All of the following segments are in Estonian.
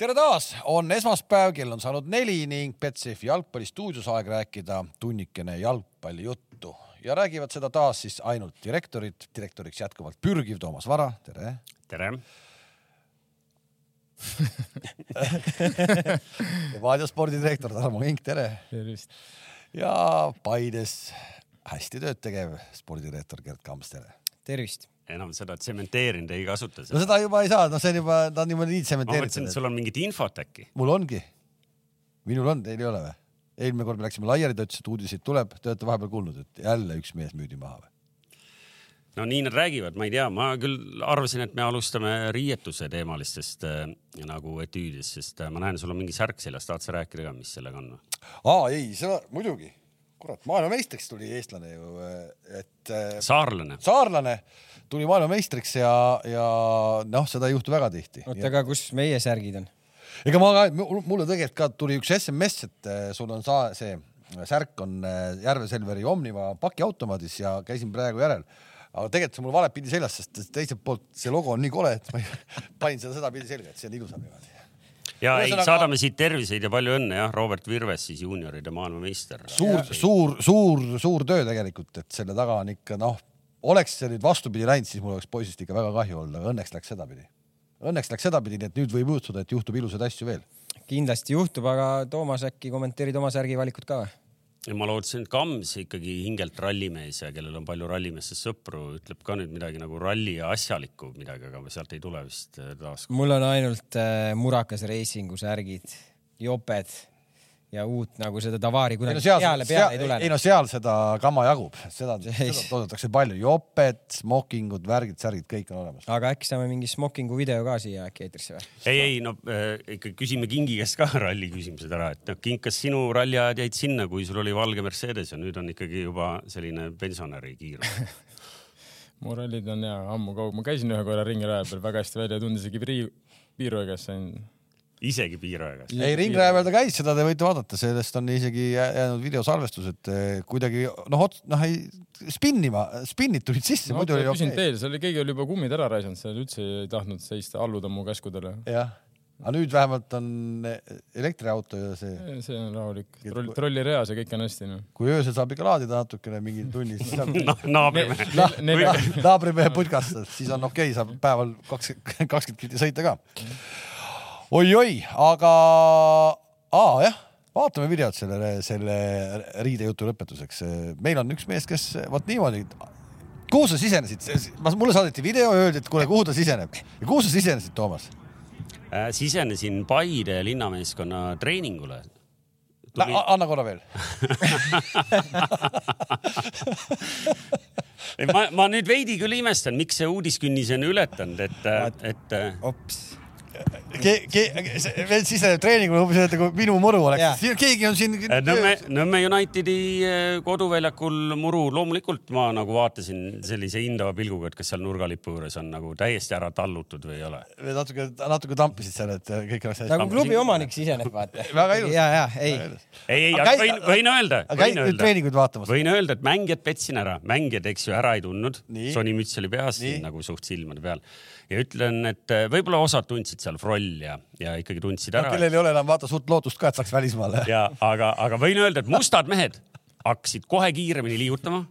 tere taas, on esmaspäev, kell on saanud neli ning Betsafe jalgpallistuudios aeg rääkida tunnikene jalgpallijuttu ja räägivad seda taas siis ainult direktorid, direktoriks jätkuvalt pürgiv Toomas Vara, tere. tere. Vaadja spordidirektor Tarmo Kink, tere. tervist. ja Paides hästi tööd tegev spordidirektor Gerd Kamps, tere. tervist enam seda tsementeerinud ei kasuta. no seda juba ei saa, noh, see on juba, ta on juba nii ma tsementeeritud. mõtlesin, et sul on mingit infot äkki. mul ongi. minul on, teil ei ole või? eelmine kord me läksime laiali, ta ütles, et uudiseid tuleb, te olete vahepeal kuulnud, et jälle üks mees müüdi maha või? no nii nad räägivad, ma ei tea, ma küll arvasin, et me alustame riietuse teemalistest äh, nagu etüüdist, sest äh, ma näen, sul on mingi särk seljas, tahad sa rääkida ka, mis sellega on? aa ei, seda muidugi. kurat, maailmameistriks tuli eestlane ju, et. saarlane. saarlane tuli maailmameistriks ja, ja noh, seda ei juhtu väga tihti. oota, aga kus meie särgid on? ega ma ka, mulle tegelikult ka tuli üks SMS, et eh, sul on saa, see särk on eh, Järve Selveri Omniva pakiautomaadis ja käisin praegu järel. aga tegelikult see mul valet pidi seljas, sest teiselt poolt see logo on nii kole, et ma panin seda sedapidi selga, et see on ilusam niimoodi ja ei, saadame siit terviseid ja palju õnne jah, Robert Virves siis juunioride maailmameister. suur, suur, suur, suur töö tegelikult, et selle taga on ikka noh, oleks see nüüd vastupidi läinud, siis mul oleks poisist ikka väga kahju olnud, aga õnneks läks sedapidi. Õnneks läks sedapidi, nii et nüüd võib juhtuda, et juhtub ilusaid asju veel. kindlasti juhtub, aga Toomas, äkki kommenteerid oma särgi valikut ka või? ma lootsin, et Kams ikkagi hingelt rallimees ja kellel on palju rallimeestest sõpru, ütleb ka nüüd midagi nagu ralli ja asjalikku midagi, aga sealt ei tule vist äh, taas. mul on ainult äh, Murakas Racingu särgid, joped ja uut nagu seda tavaari kunagi seal, peale peale ei tule. ei no seal seda kama jagub, seda, seda toodetakse palju, joped, smokingud, värgid, särgid, kõik on olemas. aga äkki saame mingi smokingu video ka siia äkki eetrisse või? ei, ei no äh, ikka küsime Kingi käest ka ralli küsimused ära, et noh, King, kas sinu ralliajad jäid sinna, kui sul oli valge Mercedes ja nüüd on ikkagi juba selline pensionäri kiirus mu rallid on ja ammu kaugel, ma käisin ühe korra ringraja peal väga hästi välja, tundus isegi piiru käes sain isegi piirajagas. ei, Ringraja peal ta käis, seda te võite vaadata, sellest on isegi jäänud videosalvestus, et eh, kuidagi noh, noh ei spinnima, spinnid tulid sisse no,. küsin okay. teel, seal oli, keegi oli juba kummid ära raisanud, seal üldse ei tahtnud seista, alluda mu käskudele. jah, aga nüüd vähemalt on elektriauto ja see. see on rahulik, troll, trollireas ja kõik on hästi no.. kui öösel saab ikka laadida natukene mingi tunnis no, naabrimehe na, naabrimehe putkast, siis on okei okay,, saab päeval kakskümmend, kakskümmend kilti sõita ka oi-oi, aga aa, jah, vaatame videot selle, selle riidejutu lõpetuseks. meil on üks mees, kes vot niimoodi, kuhu sa sisenesid, mulle saadeti video, öeldi, et kuule, kuhu ta siseneb ja kuhu sa sisenesid, Toomas äh,? sisenesin Paide linnameeskonna treeningule Tuli... anna korra veel ma, ma nüüd veidi küll imestan, miks see uudiskünnis on ületanud, et, et. ops Ke-, ke-, veel siseneb treeningule umbes, et nagu minu muru oleks. keegi on siin. Nõmme, Nõmme Unitedi eh, koduväljakul muru, loomulikult ma nagu vaatasin sellise hindava pilguga, et kas seal nurgalipu juures on nagu täiesti ära tallutud või ei ole. natuke, natuke tampisid seal, et kõik oleks hästi. nagu klubi omanik siseneb, vaata. väga ilus. ja, ja ei. ei, ei, aga võin, võin öelda. käid nüüd treeninguid vaatamas? võin öelda, et mängijad petsin ära, mängijad, eks ju, ära ei tundnud. Sony müts oli peas nagu suht silmade peal ja ütlen, et eh, võib-olla osad tundsid seal Froll ja, ja ikkagi tundsid ära no,. kellel ei ole enam vaata suurt lootust ka, et saaks välismaale. ja aga, aga võin öelda, et mustad mehed hakkasid kohe kiiremini liigutama,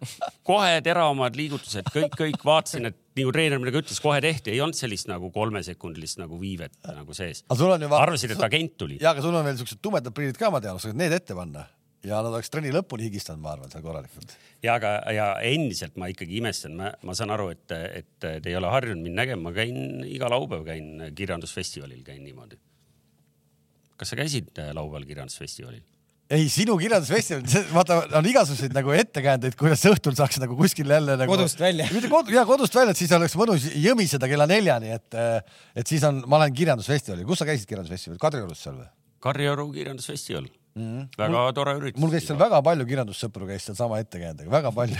kohe teravamad liigutused, kõik, kõik vaatasin, et nagu treener midagi ütles, kohe tehti, ei olnud sellist nagu kolmesekundilist nagu viivet nagu sees. arvasid, et agent tuli. ja, aga sul on veel siuksed tumedad prillid ka, ma tean, oskad need ette panna ja nad oleks trenni lõpuni higistanud, ma arvan, seal korralikult. ja aga, ja endiselt ma ikkagi imestan, ma, ma saan aru, et, et te ei ole harjunud mind nägema, ma käin iga laupäev käin kirjandusfestivalil, käin niimoodi. kas sa käisid äh, laupäeval kirjandusfestivalil? ei, sinu kirjandusfestival, vaata, on igasuguseid nagu ettekäändeid, kuidas õhtul saaks nagu kuskil jälle nagu. kodust välja. mitte kod, ja kodust välja, et siis oleks mõnus jõmiseda kella neljani, et, et siis on, ma olen kirjandusfestivalil, kus sa käisid kirjandusfestivalil, Kadriorus seal või? Kadrioru kirjandusfestival mm. -hmm. väga mul, tore üritus. mul käis seal väga palju kirjandussõpru käis seal sama ettekäändega, väga palju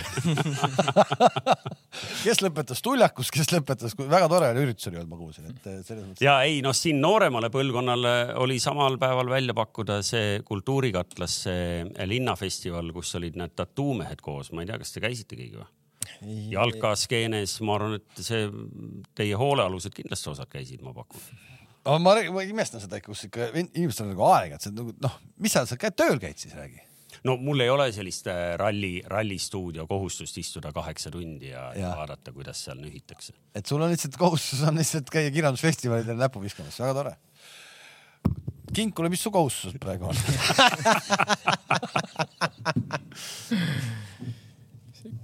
kes lõpetas Tuljakus, kes lõpetas, väga tore oli üritus oli olnud, ma kuulsin, et selles mõttes. ja ei noh, siin nooremale põlvkonnale oli samal päeval välja pakkuda see Kultuurikatlas see linnafestival, kus olid need tattuumehed koos, ma ei tea, kas te käisite keegi või? jalkaskeenes, ma arvan, et see teie hoolealused kindlasti osad käisid, ma pakun ma, ma imestan seda ikka, kus ikka inimestel on nagu aega, et see nagu noh, mis sa, sa käid tööl käid siis räägi. no mul ei ole sellist äh, ralli, rallistuudio kohustust istuda kaheksa tundi ja, ja. Vaadata, kuidas seal nühitakse. et sul on lihtsalt kohustus on lihtsalt käia kirjandusfestivalidel näpu viskamas, väga tore. kinkule, mis su kohustused praegu on?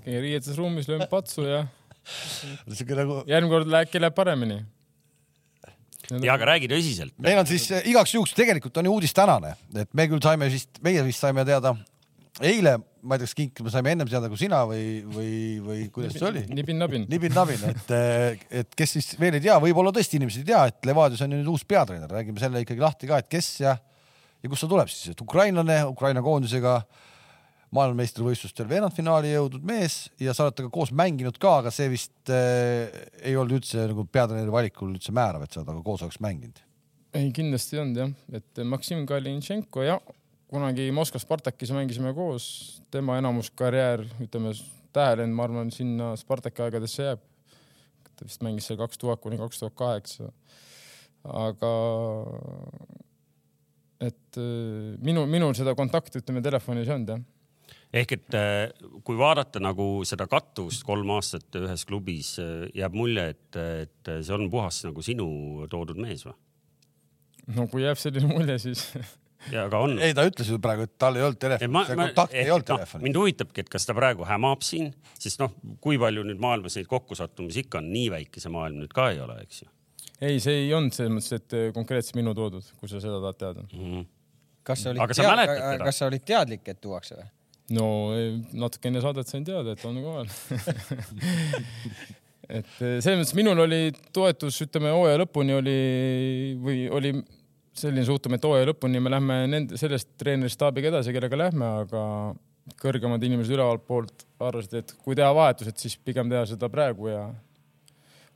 ikkagi riietusruumis löön patsu ja siuke nagu, järgmine kord läheb, läheb paremini. Ja aga räägi tõsiselt. meil on siis eh, igaks juhuks, tegelikult on ju uudis tänane, et me küll saime vist, meie vist saime teada eile, ma ei tea, kas kink me saime ennem teada kui sina või, või, või kuidas see oli? nibin-nabin. nibin-nabin, et, et kes siis veel ei tea, võib-olla tõesti inimesed ei tea, et Levadios on ju nüüd uus peatreener, räägime selle ikkagi lahti ka, et kes ja, ja kust ta tuleb siis, et ukrainlane Ukraina koondisega maailmameistrivõistlustel veerandfinaali jõudnud mees ja sa oled temaga koos mänginud ka, aga see vist äh, ei olnud üldse nagu peatreeneri valikul üldse määrav, et sa temaga koos oleks mänginud. ei, kindlasti ei olnud jah, et Maksim Kalintšenko ja kunagi Moskva Spartakis mängisime koos, tema enamus karjäär, ütleme tähelend, ma arvan, sinna Spartaki aegadesse jääb. ta vist mängis seal kaks tuhat kuni kaks tuhat kaheksa. aga et äh, minu, minul seda kontakti, ütleme telefonis ei olnud jah ehk et äh, kui vaadata nagu seda kattuvust kolm aastat ühes klubis, äh, jääb mulje, et, et see on puhas nagu sinu toodud mees või? no kui jääb selline mulje, siis ja aga on. ei, ta ütles ju praegu, et tal ei olnud telefoni, see kontakt ei olnud no, telefoni. mind huvitabki, et kas ta praegu hämab siin, sest noh, kui palju nüüd maailmas neid kokkusattumisi ikka on, nii väike see maailm nüüd ka ei ole, eks ju ei, see ei olnud selles mõttes, et äh, konkreetselt minu toodud, kui sa seda tahad teada mm. -hmm. kas sa olid teda? kas sa olid teadlik, et tuuakse või? No natuke enne saadet sain teada, et on kohal et eh, selles mõttes minul oli toetus, ütleme hooaja lõpuni oli või oli selline suhtumine, et hooaja lõpuni me lähme nende, sellest treeneristaabiga edasi, kellega lähme, aga kõrgemad inimesed ülevalt poolt arvasid, et kui teha vahetused, siis pigem teha seda praegu ja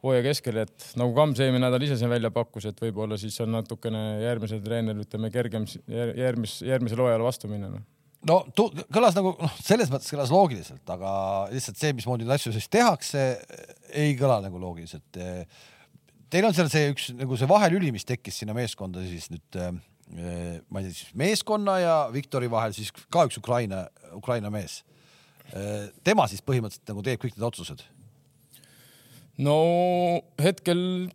hooaja keskel, et nagu Kams eelmine nädal ise siin välja pakkus, et võib-olla siis on natukene järgmisel treeneril, ütleme kergem järgmis, järgmisel hooajal vastu minna no no tu- kõlas nagu noh, selles mõttes kõlas loogiliselt, aga lihtsalt see, mismoodi neid asju siis tehakse, ei kõla nagu loogiliselt. Teil on seal see üks nagu see vahelüli, mis tekkis sinna meeskonda siis nüüd ma ei tea, siis meeskonna ja Viktori vahel siis ka üks Ukraina, Ukraina mees. tema siis põhimõtteliselt nagu teeb kõik need otsused. no hetkel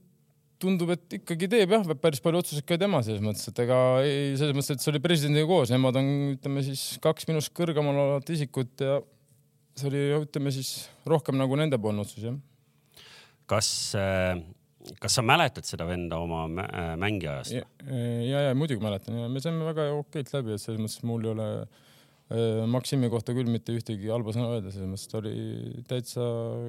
tundub, et ikkagi teeb jah, päris palju otsuseid ka tema selles mõttes, et ega ei, selles mõttes, et see oli presidendiga koos, nemad on, ütleme siis kaks minust kõrgemal olevat isikut ja see oli, ütleme siis rohkem nagu nendepoolne otsus jah. kas, kas sa mäletad seda venda oma äh, mängiajast? ja, ja, ja muidugi mäletan ja me saime väga okeilt läbi, et selles mõttes mul ei ole äh, Maksimi kohta küll mitte ühtegi halba sõna öelda, selles mõttes ta oli täitsa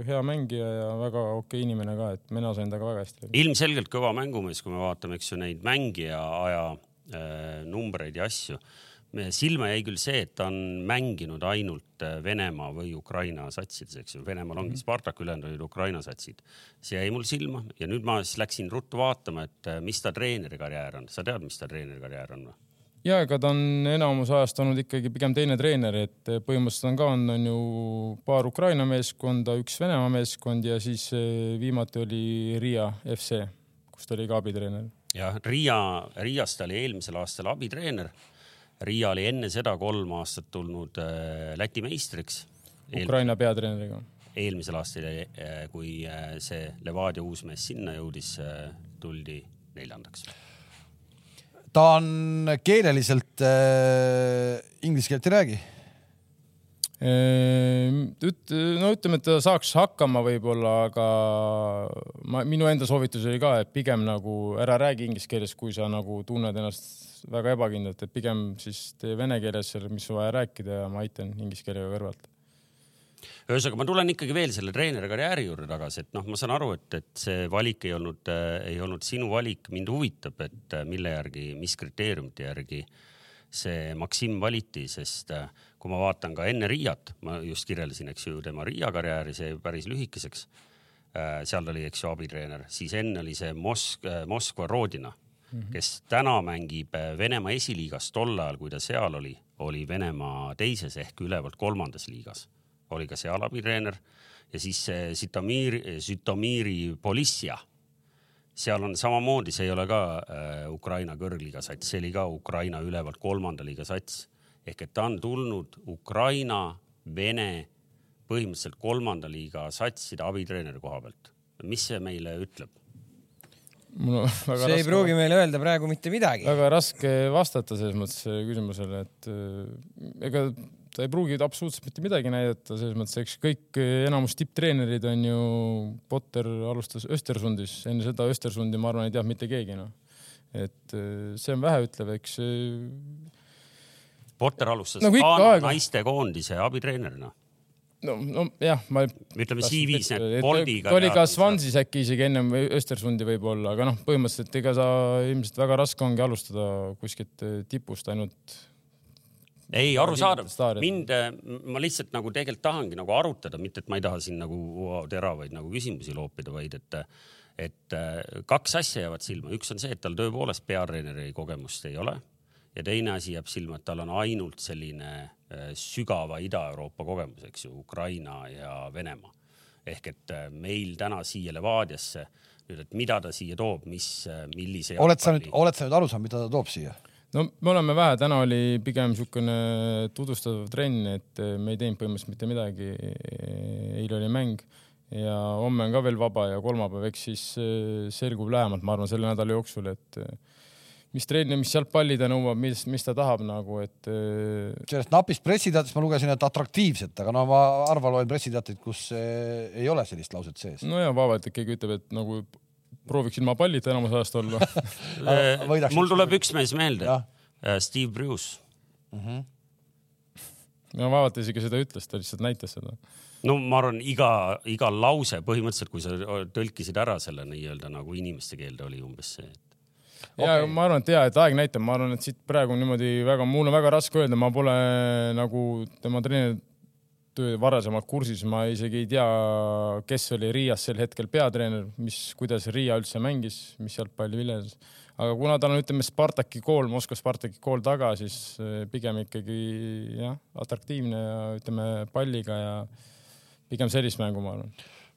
hea mängija ja väga okei inimene ka, et mina sain temaga väga hästi ilmselgelt kõva mängumees, kui me vaatame, eks ju, neid mängija aja äh, numbreid ja asju. silma jäi küll see, et ta on mänginud ainult äh, Venemaa või Ukraina satsides, eks ju. Venemaal ongi Spartak, ülejäänud olid Ukraina satsid. see jäi mul silma ja nüüd ma siis läksin ruttu vaatama, et äh, mis ta treeneri karjäär on. sa tead, mis ta treeneri karjäär on või? Ja ega ta on enamus ajast olnud ikkagi pigem teine treener, et põhimõtteliselt on ka on, on ju paar Ukraina meeskonda, üks Venemaa meeskond ja siis eh, viimati oli Riia FC, kus ta oli ka abitreener. jah, Riia, Riias ta oli eelmisel aastal abitreener. Riia oli enne seda kolm aastat tulnud äh, Läti meistriks. Ukraina peatreeneriga. eelmisel aastal äh,, kui see Levadia uusmees sinna jõudis tuldi neljandaks ta on keeleliselt äh, inglise keelt ei räägi. Ehm, üt-, no ütleme, et ta saaks hakkama võib-olla, aga ma, minu enda soovitus oli ka, et pigem nagu ära räägi inglise keeles, kui sa nagu tunned ennast väga ebakindlalt, et pigem siis tee vene keeles mis vaja rääkida ja ma aitan inglise keelega kõrvalt ühesõnaga, ma tulen ikkagi veel selle treeneri karjääri juurde tagasi, et noh, ma saan aru, et, et see valik ei olnud äh,, ei olnud sinu valik. mind huvitab, et äh, mille järgi, mis kriteeriumite järgi see Maksim valiti, sest äh, kui ma vaatan ka enne Riiat, ma just kirjeldasin, eks ju, tema Riia karjääri, see päris lühikeseks äh,. seal oli, eks ju, abitreener, siis enne oli see Mosk- äh,, Moskva Rodina mm, -hmm. kes täna mängib äh, Venemaa esiliigas. tol ajal, kui ta seal oli, oli Venemaa teises ehk ülevalt kolmandas liigas oli ka seal abitreener ja siis see Sitomiri, Sitomiri Polissja, seal on samamoodi, see ei ole ka äh, Ukraina kõrgliiga sats, see oli ka Ukraina ülevalt kolmanda liiga sats ehk et ta on tulnud Ukraina, Vene, põhimõtteliselt kolmanda liiga satside abitreeneri koha pealt. mis see meile ütleb? mul on väga see ei raske- pruugi meile öelda praegu mitte midagi. väga raske vastata selles mõttes küsimusele, et äh, ega ta ei pruugi absoluutselt mitte midagi näidata, selles mõttes, eks kõik enamus tipptreenerid on ju, Potter alustas Östersundis, enne seda Östersundi, ma arvan, ei teadnud mitte keegi noh. et äh, see on väheütlev, eks äh, Potter alustas Nagu aega. naistekoondise abitreenerina. no, nojah, ma ütleme CV-s need Boldiga. oli ka Swansis äkki isegi ennem Östersundi võib-olla, aga noh, põhimõtteliselt ega sa ilmselt väga raske ongi alustada kuskilt äh, tipust ainult ei, arusaadav mind, ma lihtsalt nagu tegelikult tahangi nagu arutada, mitte et ma ei taha siin nagu wow, teravaid nagu küsimusi loopida, vaid et, et äh, kaks asja jäävad silma, üks on see, et tal tõepoolest peatreeneri kogemust ei ole ja teine asi jääb silma, et tal on ainult selline äh, sügava Ida-Euroopa kogemus, eks ju, Ukraina ja Venemaa. ehk et äh, meil täna siia Levadiasse nüüd, et mida ta siia toob, mis, millise. oled sa nüüd, oled sa nüüd aru saanud, mida ta toob siia? No me oleme vähe, täna oli pigem niisugune tutvustav trenn, et me ei teinud põhimõtteliselt mitte midagi. eile oli mäng ja homme on ka veel vaba ja kolmapäev, eks siis eh, selgub lähemalt, ma arvan, selle nädala jooksul, et eh, mis trenni, mis jalgpalli ta nõuab, mis, mis ta tahab nagu, et eh, sellest napist pressiteatest ma lugesin, et atraktiivset, aga no ma harva loen pressiteateid, kus eh, ei ole sellist lauset sees. no ja vaevalt, et keegi ütleb, et nagu prooviks ilma pallita enamus ajast olla. võidaks mul tuleb üks mees meelde. Jah., Steve Bruce. No vaevalt isegi seda ütles, ta lihtsalt näitas seda. no ma arvan, iga, iga lause põhimõtteliselt, kui sa tõlkisid ära selle nii-öelda nagu inimeste keelde oli umbes see, et ja ma arvan, et ja, et aeg näitab, ma arvan, et siit praegu niimoodi väga, mul on väga raske öelda, ma pole nagu tema treeneri töö varasemalt kursis, ma isegi ei tea, kes oli Riias sel hetkel peatreener, mis, kuidas Riia üldse mängis, mis jalgpalli viljeles. aga kuna tal on, ütleme, Spartaki kool, Moskva Spartaki kool taga, siis eh, pigem ikkagi jah, atraktiivne ja ütleme palliga ja pigem sellist mängu, ma arvan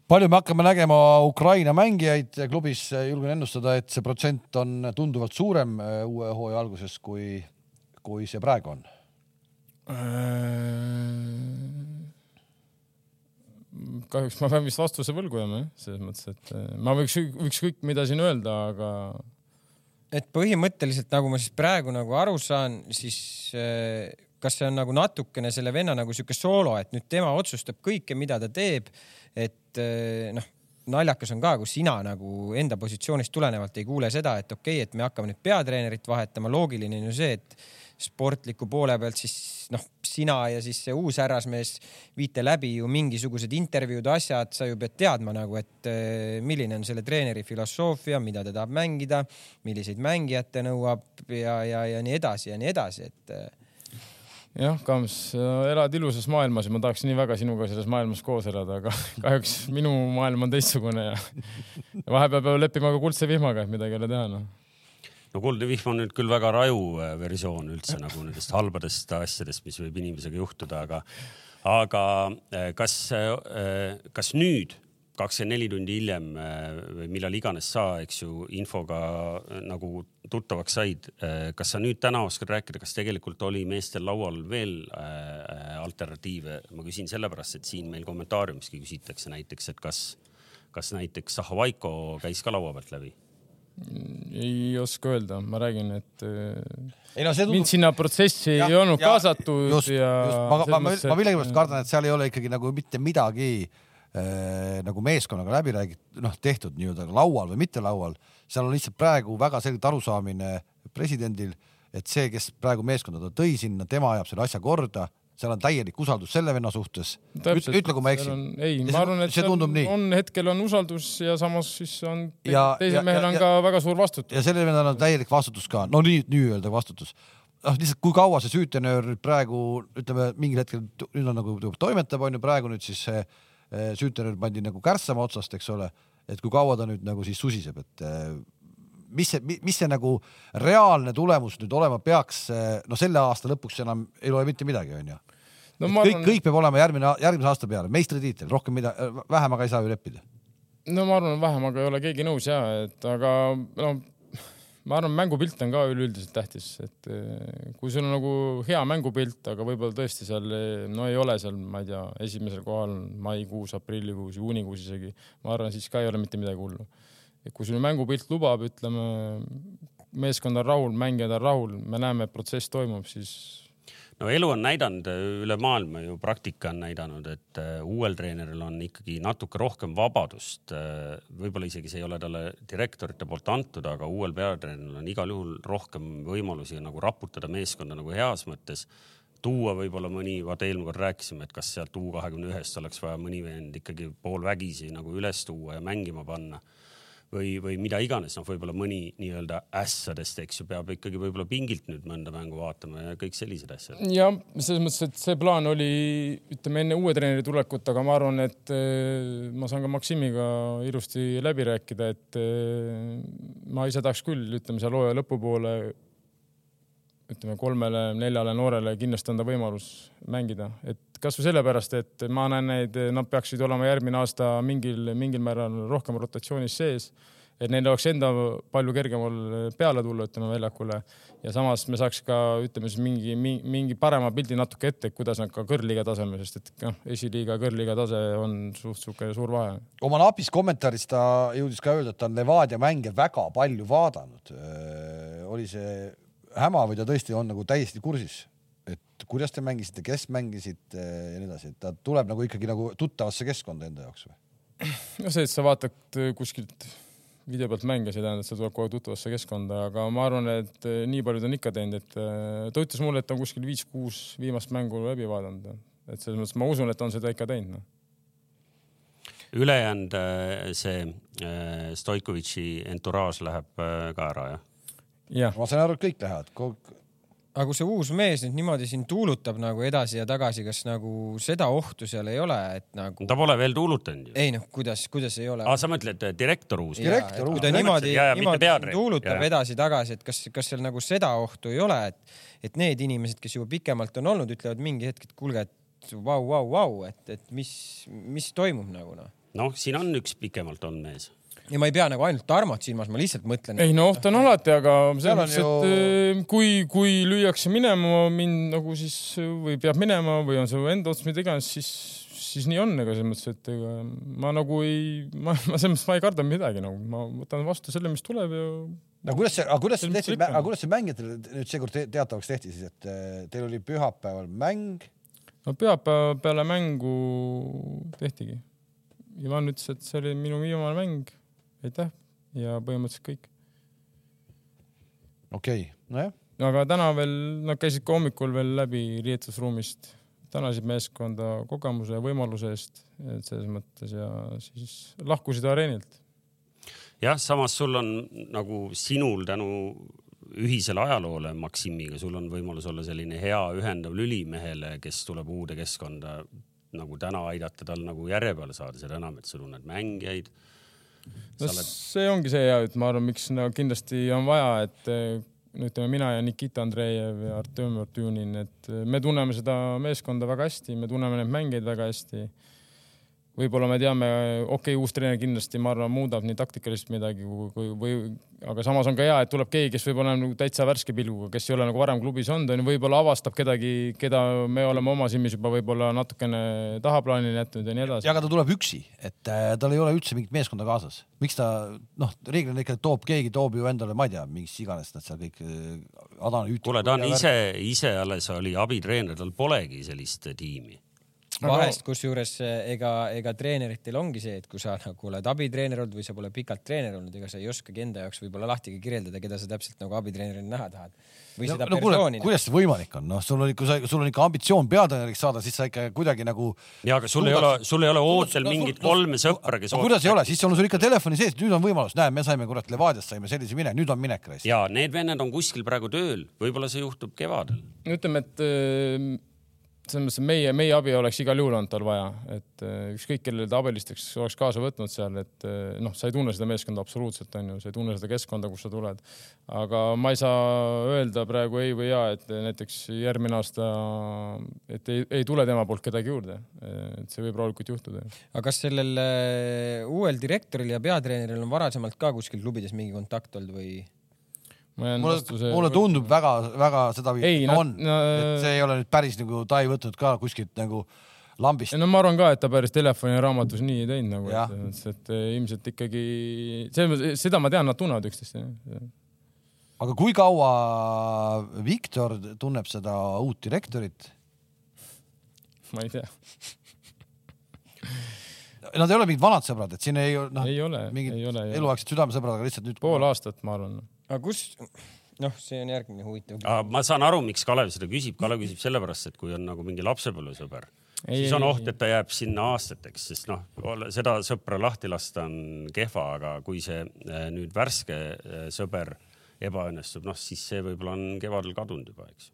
palju me hakkame nägema Ukraina mängijaid klubis, julgen ennustada, et see protsent on tunduvalt suurem eh, uue hooaja alguses, kui, kui see praegu on. Kahjuks ma pean vist vastuse võlgu jääma jah, selles mõttes, et eh, ma võiks ük- ükskõik mida siin öelda, aga et põhimõtteliselt nagu ma siis praegu nagu aru saan, siis äh, kas see on nagu natukene selle venna nagu sihuke soolo, et nüüd tema otsustab kõike, mida ta teeb. et äh, noh, naljakas on ka, kui sina nagu enda positsioonist tulenevalt ei kuule seda, et okei okay,, et me hakkame nüüd peatreenerit vahetama, loogiline on ju see, et sportliku poole pealt siis noh, sina ja siis see uus härrasmees viite läbi ju mingisugused intervjuud, asjad, sa ju pead teadma nagu, et eh, milline on selle treeneri filosoofia, mida ta tahab mängida, milliseid mängijad ta nõuab ja, ja, ja nii edasi ja nii edasi, et eh, jah, Kams, elad ilusas maailmas ja ma tahaks nii väga sinuga selles maailmas koos elada, aga kahjuks minu maailm on teistsugune ja vahepeal peab leppima ka kuldse vihmaga, et midagi ei ole teha noh. No kuldne vihm on nüüd küll väga raju äh, versioon üldse nagu nendest halbadest asjadest, mis võib inimesega juhtuda, aga, aga äh, kas, kas nüüd, kakskümmend neli tundi hiljem äh, või millal iganes sa, eks ju, infoga äh, nagu tuttavaks said, kas sa nüüd täna oskad rääkida, kas tegelikult oli meestel laual veel äh, alternatiive? ma küsin sellepärast, et siin meil kommentaariumiski küsitakse näiteks, et kas, kas näiteks Zahhovaiko käis ka laua pealt läbi ei oska öelda, ma räägin, et eh, ei no see mind sinna protsessi Jah, ei olnud ja- kaasatud just, ja ma, ma, ma, ma et- millegipärast kardan, et seal ei ole ikkagi nagu mitte midagi äh, nagu meeskonnaga läbi räägitud, noh, tehtud nii-öelda laual või mitte laual. seal on lihtsalt praegu väga selgelt arusaamine presidendil, et see, kes praegu meeskonda ta tõi sinna, tema ajab selle asja korda, seal on täielik usaldus selle venna suhtes. Ütle, kui ma eksin on-. ei, ma arvan, et see tundub nii. on hetkel on usaldus ja samas siis on Ja- teisel ja- mehel ja- on ja- ka väga suur vastutus. ja sellel vennal on täielik vastutus ka, no nii, nii-öelda vastutus. noh, lihtsalt kui kaua see süütenöör nüüd praegu ütleme mingil hetkel nüüd on nagu toimetab, onju, praegu nüüd siis see eh, süütenöör pandi nagu kärssama otsast, eks ole, et kui kaua ta nüüd nagu siis susiseb, et eh, mis see, mis see nagu reaalne tulemus nüüd olema peaks, no selle aasta lõpuks enam ei loe mitte midagi, onju. No kõik, arvan, kõik peab olema järgmine, järgmise aasta peale, meistritiitel, rohkem mida, vähemaga ei saa ju leppida. no ma arvan, vähem, aga ei ole keegi nõus ja, et aga no ma arvan, mängupilt on ka üleüldiselt tähtis, et eh, kui sul on nagu hea mängupilt, aga võib-olla tõesti seal no ei ole seal, ma ei tea, esimesel kohal maikuus, aprillikuus, juunikuus isegi, ma arvan, siis ka ei ole mitte midagi hullu. et kui sul mängupilt lubab, ütleme, meeskond on rahul, mängijad on rahul, me näeme, et protsess toimub, siis no elu on näidanud üle maailma ju, praktika on näidanud, et äh, uuel treeneril on ikkagi natuke rohkem vabadust. äh, võib-olla isegi see ei ole talle direktorite poolt antud, aga uuel peatreeneril on igal juhul rohkem võimalusi nagu raputada meeskonda nagu heas mõttes. tuua võib-olla mõni, vaata eelmine kord rääkisime, et kas sealt U kahekümne ühest oleks vaja mõni vend ikkagi poolvägisi nagu üles tuua ja mängima panna või, või mida iganes, noh, võib-olla mõni nii-öelda ässadest, eks ju, peab ikkagi võib-olla pingilt nüüd mõnda mängu vaatama ja kõik sellised asjad. ja selles mõttes, et see plaan oli, ütleme enne uue treeneri tulekut, aga ma arvan, et eh, ma saan ka Maksimiga ilusti läbi rääkida, et eh, ma ise tahaks küll, ütleme seal hooaja lõpupoole ütleme kolmele-neljale noorele kindlasti anda võimalus mängida, et kasvõi sellepärast, et ma näen neid, nad peaksid olema järgmine aasta mingil, mingil määral rohkem rotatsioonis sees. et neil oleks enda palju kergemal peale tulla, ütleme väljakule ja samas me saaks ka ütleme siis mingi, mingi parema pildi natuke ette, kuidas nad ka kõrgliiga tasemel, sest et noh, esiliiga, kõrgliiga tase on suht sihuke suur vahe. oma napis kommentaaris ta jõudis ka öelda, et ta on Levadia mänge väga palju vaadanud. oli see häma või ta tõesti on nagu täiesti kursis, et kuidas te mängisite, kes mängisid eh, ja nii edasi, et ta tuleb nagu ikkagi nagu tuttavasse keskkonda enda jaoks või? no see, et sa vaatad kuskilt video pealt mänge, see ei tähenda, et see tuleb kohe tuttavasse keskkonda, aga ma arvan, et eh, nii palju ta on ikka teinud, et eh, ta ütles mulle, et ta on kuskil viis-kuus viimast mängu läbi vaadanud. et selles mõttes ma usun, et ta on seda ikka teinud no.. ülejäänud see Stoikovitši entouraaž läheb ka ära, jah? Ma saan aru, et kõik lähevad Kog.... aga kui see uus mees nüüd niimoodi siin tuulutab nagu edasi ja tagasi, kas nagu seda ohtu seal ei ole, et nagu? ta pole veel tuulutanud ju. ei noh, kuidas, kuidas ei ole? aa, sa mõtled direktor uus? direktor uus. kui ta niimoodi, niimoodi tuulutab edasi-tagasi, et kas, kas seal nagu seda ohtu ei ole, et, et need inimesed, kes juba pikemalt on olnud, ütlevad mingi hetk, et kuulge, et vau, vau, vau, et, et mis, mis toimub nagu noh. noh, siin on üks pikemalt olnud mees ja ma ei pea nagu ainult Tarmot silmas, ma lihtsalt mõtlen. ei no oht on alati, aga selles mõttes, et ju... kui, kui lüüakse minema mind nagu siis või peab minema või on see enda otsus, mida iganes, siis, siis nii on, ega selles mõttes, et ega ma nagu ei, ma, ma selles mõttes ma ei karda midagi nagu, ma võtan vastu selle, mis tuleb ja. no kuidas see, aga kuidas see tehti, aga kuidas see mängijatele nüüd seekord teatavaks tehti siis, et eh, teil oli pühapäeval mäng? no pühapäeva peale mängu tehtigi. Ivan ütles, et see oli minu viimane mäng aitäh ja põhimõtteliselt kõik. okei okay., nojah. aga täna veel, nad käisid ka hommikul veel läbi riietusruumist, tänasid meeskonda kogemuse ja võimaluse eest, et selles mõttes ja siis lahkusid areenilt. jah, samas sul on nagu sinul tänu ühisele ajaloole Maksimiga, sul on võimalus olla selline hea ühendav lüli mehele, kes tuleb uude keskkonda nagu täna aidata tal nagu järje peale saada, seda enam, et sa tunned mängijaid no oled... see ongi see ja, et ma arvan, miks no, kindlasti on vaja, et no ütleme, mina ja Nikita Andreev ja Artem Artjunin, et me tunneme seda meeskonda väga hästi, me tunneme neid mängijaid väga hästi võib-olla me teame, okei okay,, uus treener kindlasti, ma arvan, muudab nii taktikalist midagi kui, või, aga samas on ka hea, et tuleb keegi, kes võib-olla on nagu täitsa värske pilguga, kes ei ole nagu varem klubis olnud, on ju, võib-olla avastab kedagi, keda me oleme oma silmis juba võib-olla natukene tahaplaanile jätnud ja nii edasi. ja aga ta tuleb üksi, et äh, tal ei ole üldse mingit meeskonda kaasas. miks ta noh, reeglina ikka toob, keegi toob ju endale, ma ei tea, mis iganes nad seal kõik äh,. kuule, ta on ise, ise alles oli abitreener, tal polegi sellist tiimi vahest, kusjuures eh, ega, ega treeneritel ongi see, et kui sa nagu oled abitreener olnud või sa pole pikalt treener olnud, ega sa ei oskagi enda jaoks võib-olla lahti kirjeldada, keda sa täpselt nagu abitreenerina näha tahad. või no, seda no, persooni. kuidas see võimalik on, noh, sul on, sa, sul on ikka ambitsioon peatreeneriks saada, siis sa ikka kuidagi nagu. ja, aga sul ei ole, sul ei ole ootel mingit kolme sõpra, kes. kuidas ei ole, siis on sul ikka telefoni sees, nüüd on võimalus, näe, me saime kurat Levadiast saime sellise mine, nüüd on minek. ja need vennad on kuskil praegu tööl, võib-olla see juhtub kevadel. ütleme, et selles mõttes, meie, meie abi oleks igal juhul olnud tal vaja, et eh, ükskõik kellele ta abilisteks oleks kaasa võtnud seal, et eh, noh, sa ei tunne seda meeskonda absoluutselt, onju, sa ei tunne seda keskkonda, kus sa tuled. aga ma ei saa öelda praegu ei või jaa, et näiteks järgmine aasta, et ei, ei tule tema poolt kedagi juurde. et see võib rahulikult juhtuda. aga kas sellel äh, uuel direktoril ja peatreeneril on varasemalt ka kuskil klubides mingi kontakt olnud või? Mulle, mulle tundub väga-väga sedaviisi on no,, et see ei ole nüüd päris nagu, ta ei võtnud ka kuskilt nagu lambist. no ma arvan ka, et ta päris telefoni ja raamatus nii ei teinud nagu, et, et ilmselt ikkagi, seda ma tean, nad tunnevad üksteist. aga kui kaua Viktor tunneb seda uut direktorit? ma ei tea Nad ei ole mingid vanad sõbrad, et siin ei noh, mingid eluaegsed südamesõbrad, aga lihtsalt nüüd. pool aastat, ma arvan aga kus, noh, see on järgmine huvitav. ma saan aru, miks Kalev seda küsib. Kalev küsib sellepärast, et kui on nagu mingi lapsepõlvesõber, siis on oht, et ta jääb sinna aastateks, sest noh, seda sõpra lahti lasta on kehva, aga kui see eh, nüüd värske eh, sõber ebaõnnestub, noh siis see võib-olla on kevadel kadunud juba, eks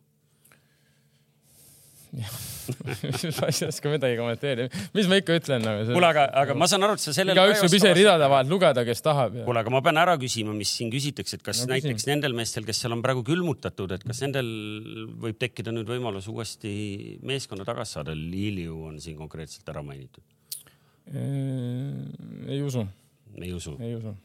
ma ei oska midagi kommenteerida, mis ma ikka ütlen nagu. kuule, aga, aga ma saan aru, et sa sellele. igaüks võib ise ridade vahelt lugeda, kes tahab. kuule, aga ma pean ära küsima, mis siin küsitakse, et kas no, näiteks küsin. nendel meestel, kes seal on praegu külmutatud, et kas nendel võib tekkida nüüd võimalus uuesti meeskonna tagasi saada? Liliu on siin konkreetselt ära mainitud. ei usu. ei usu? ei usu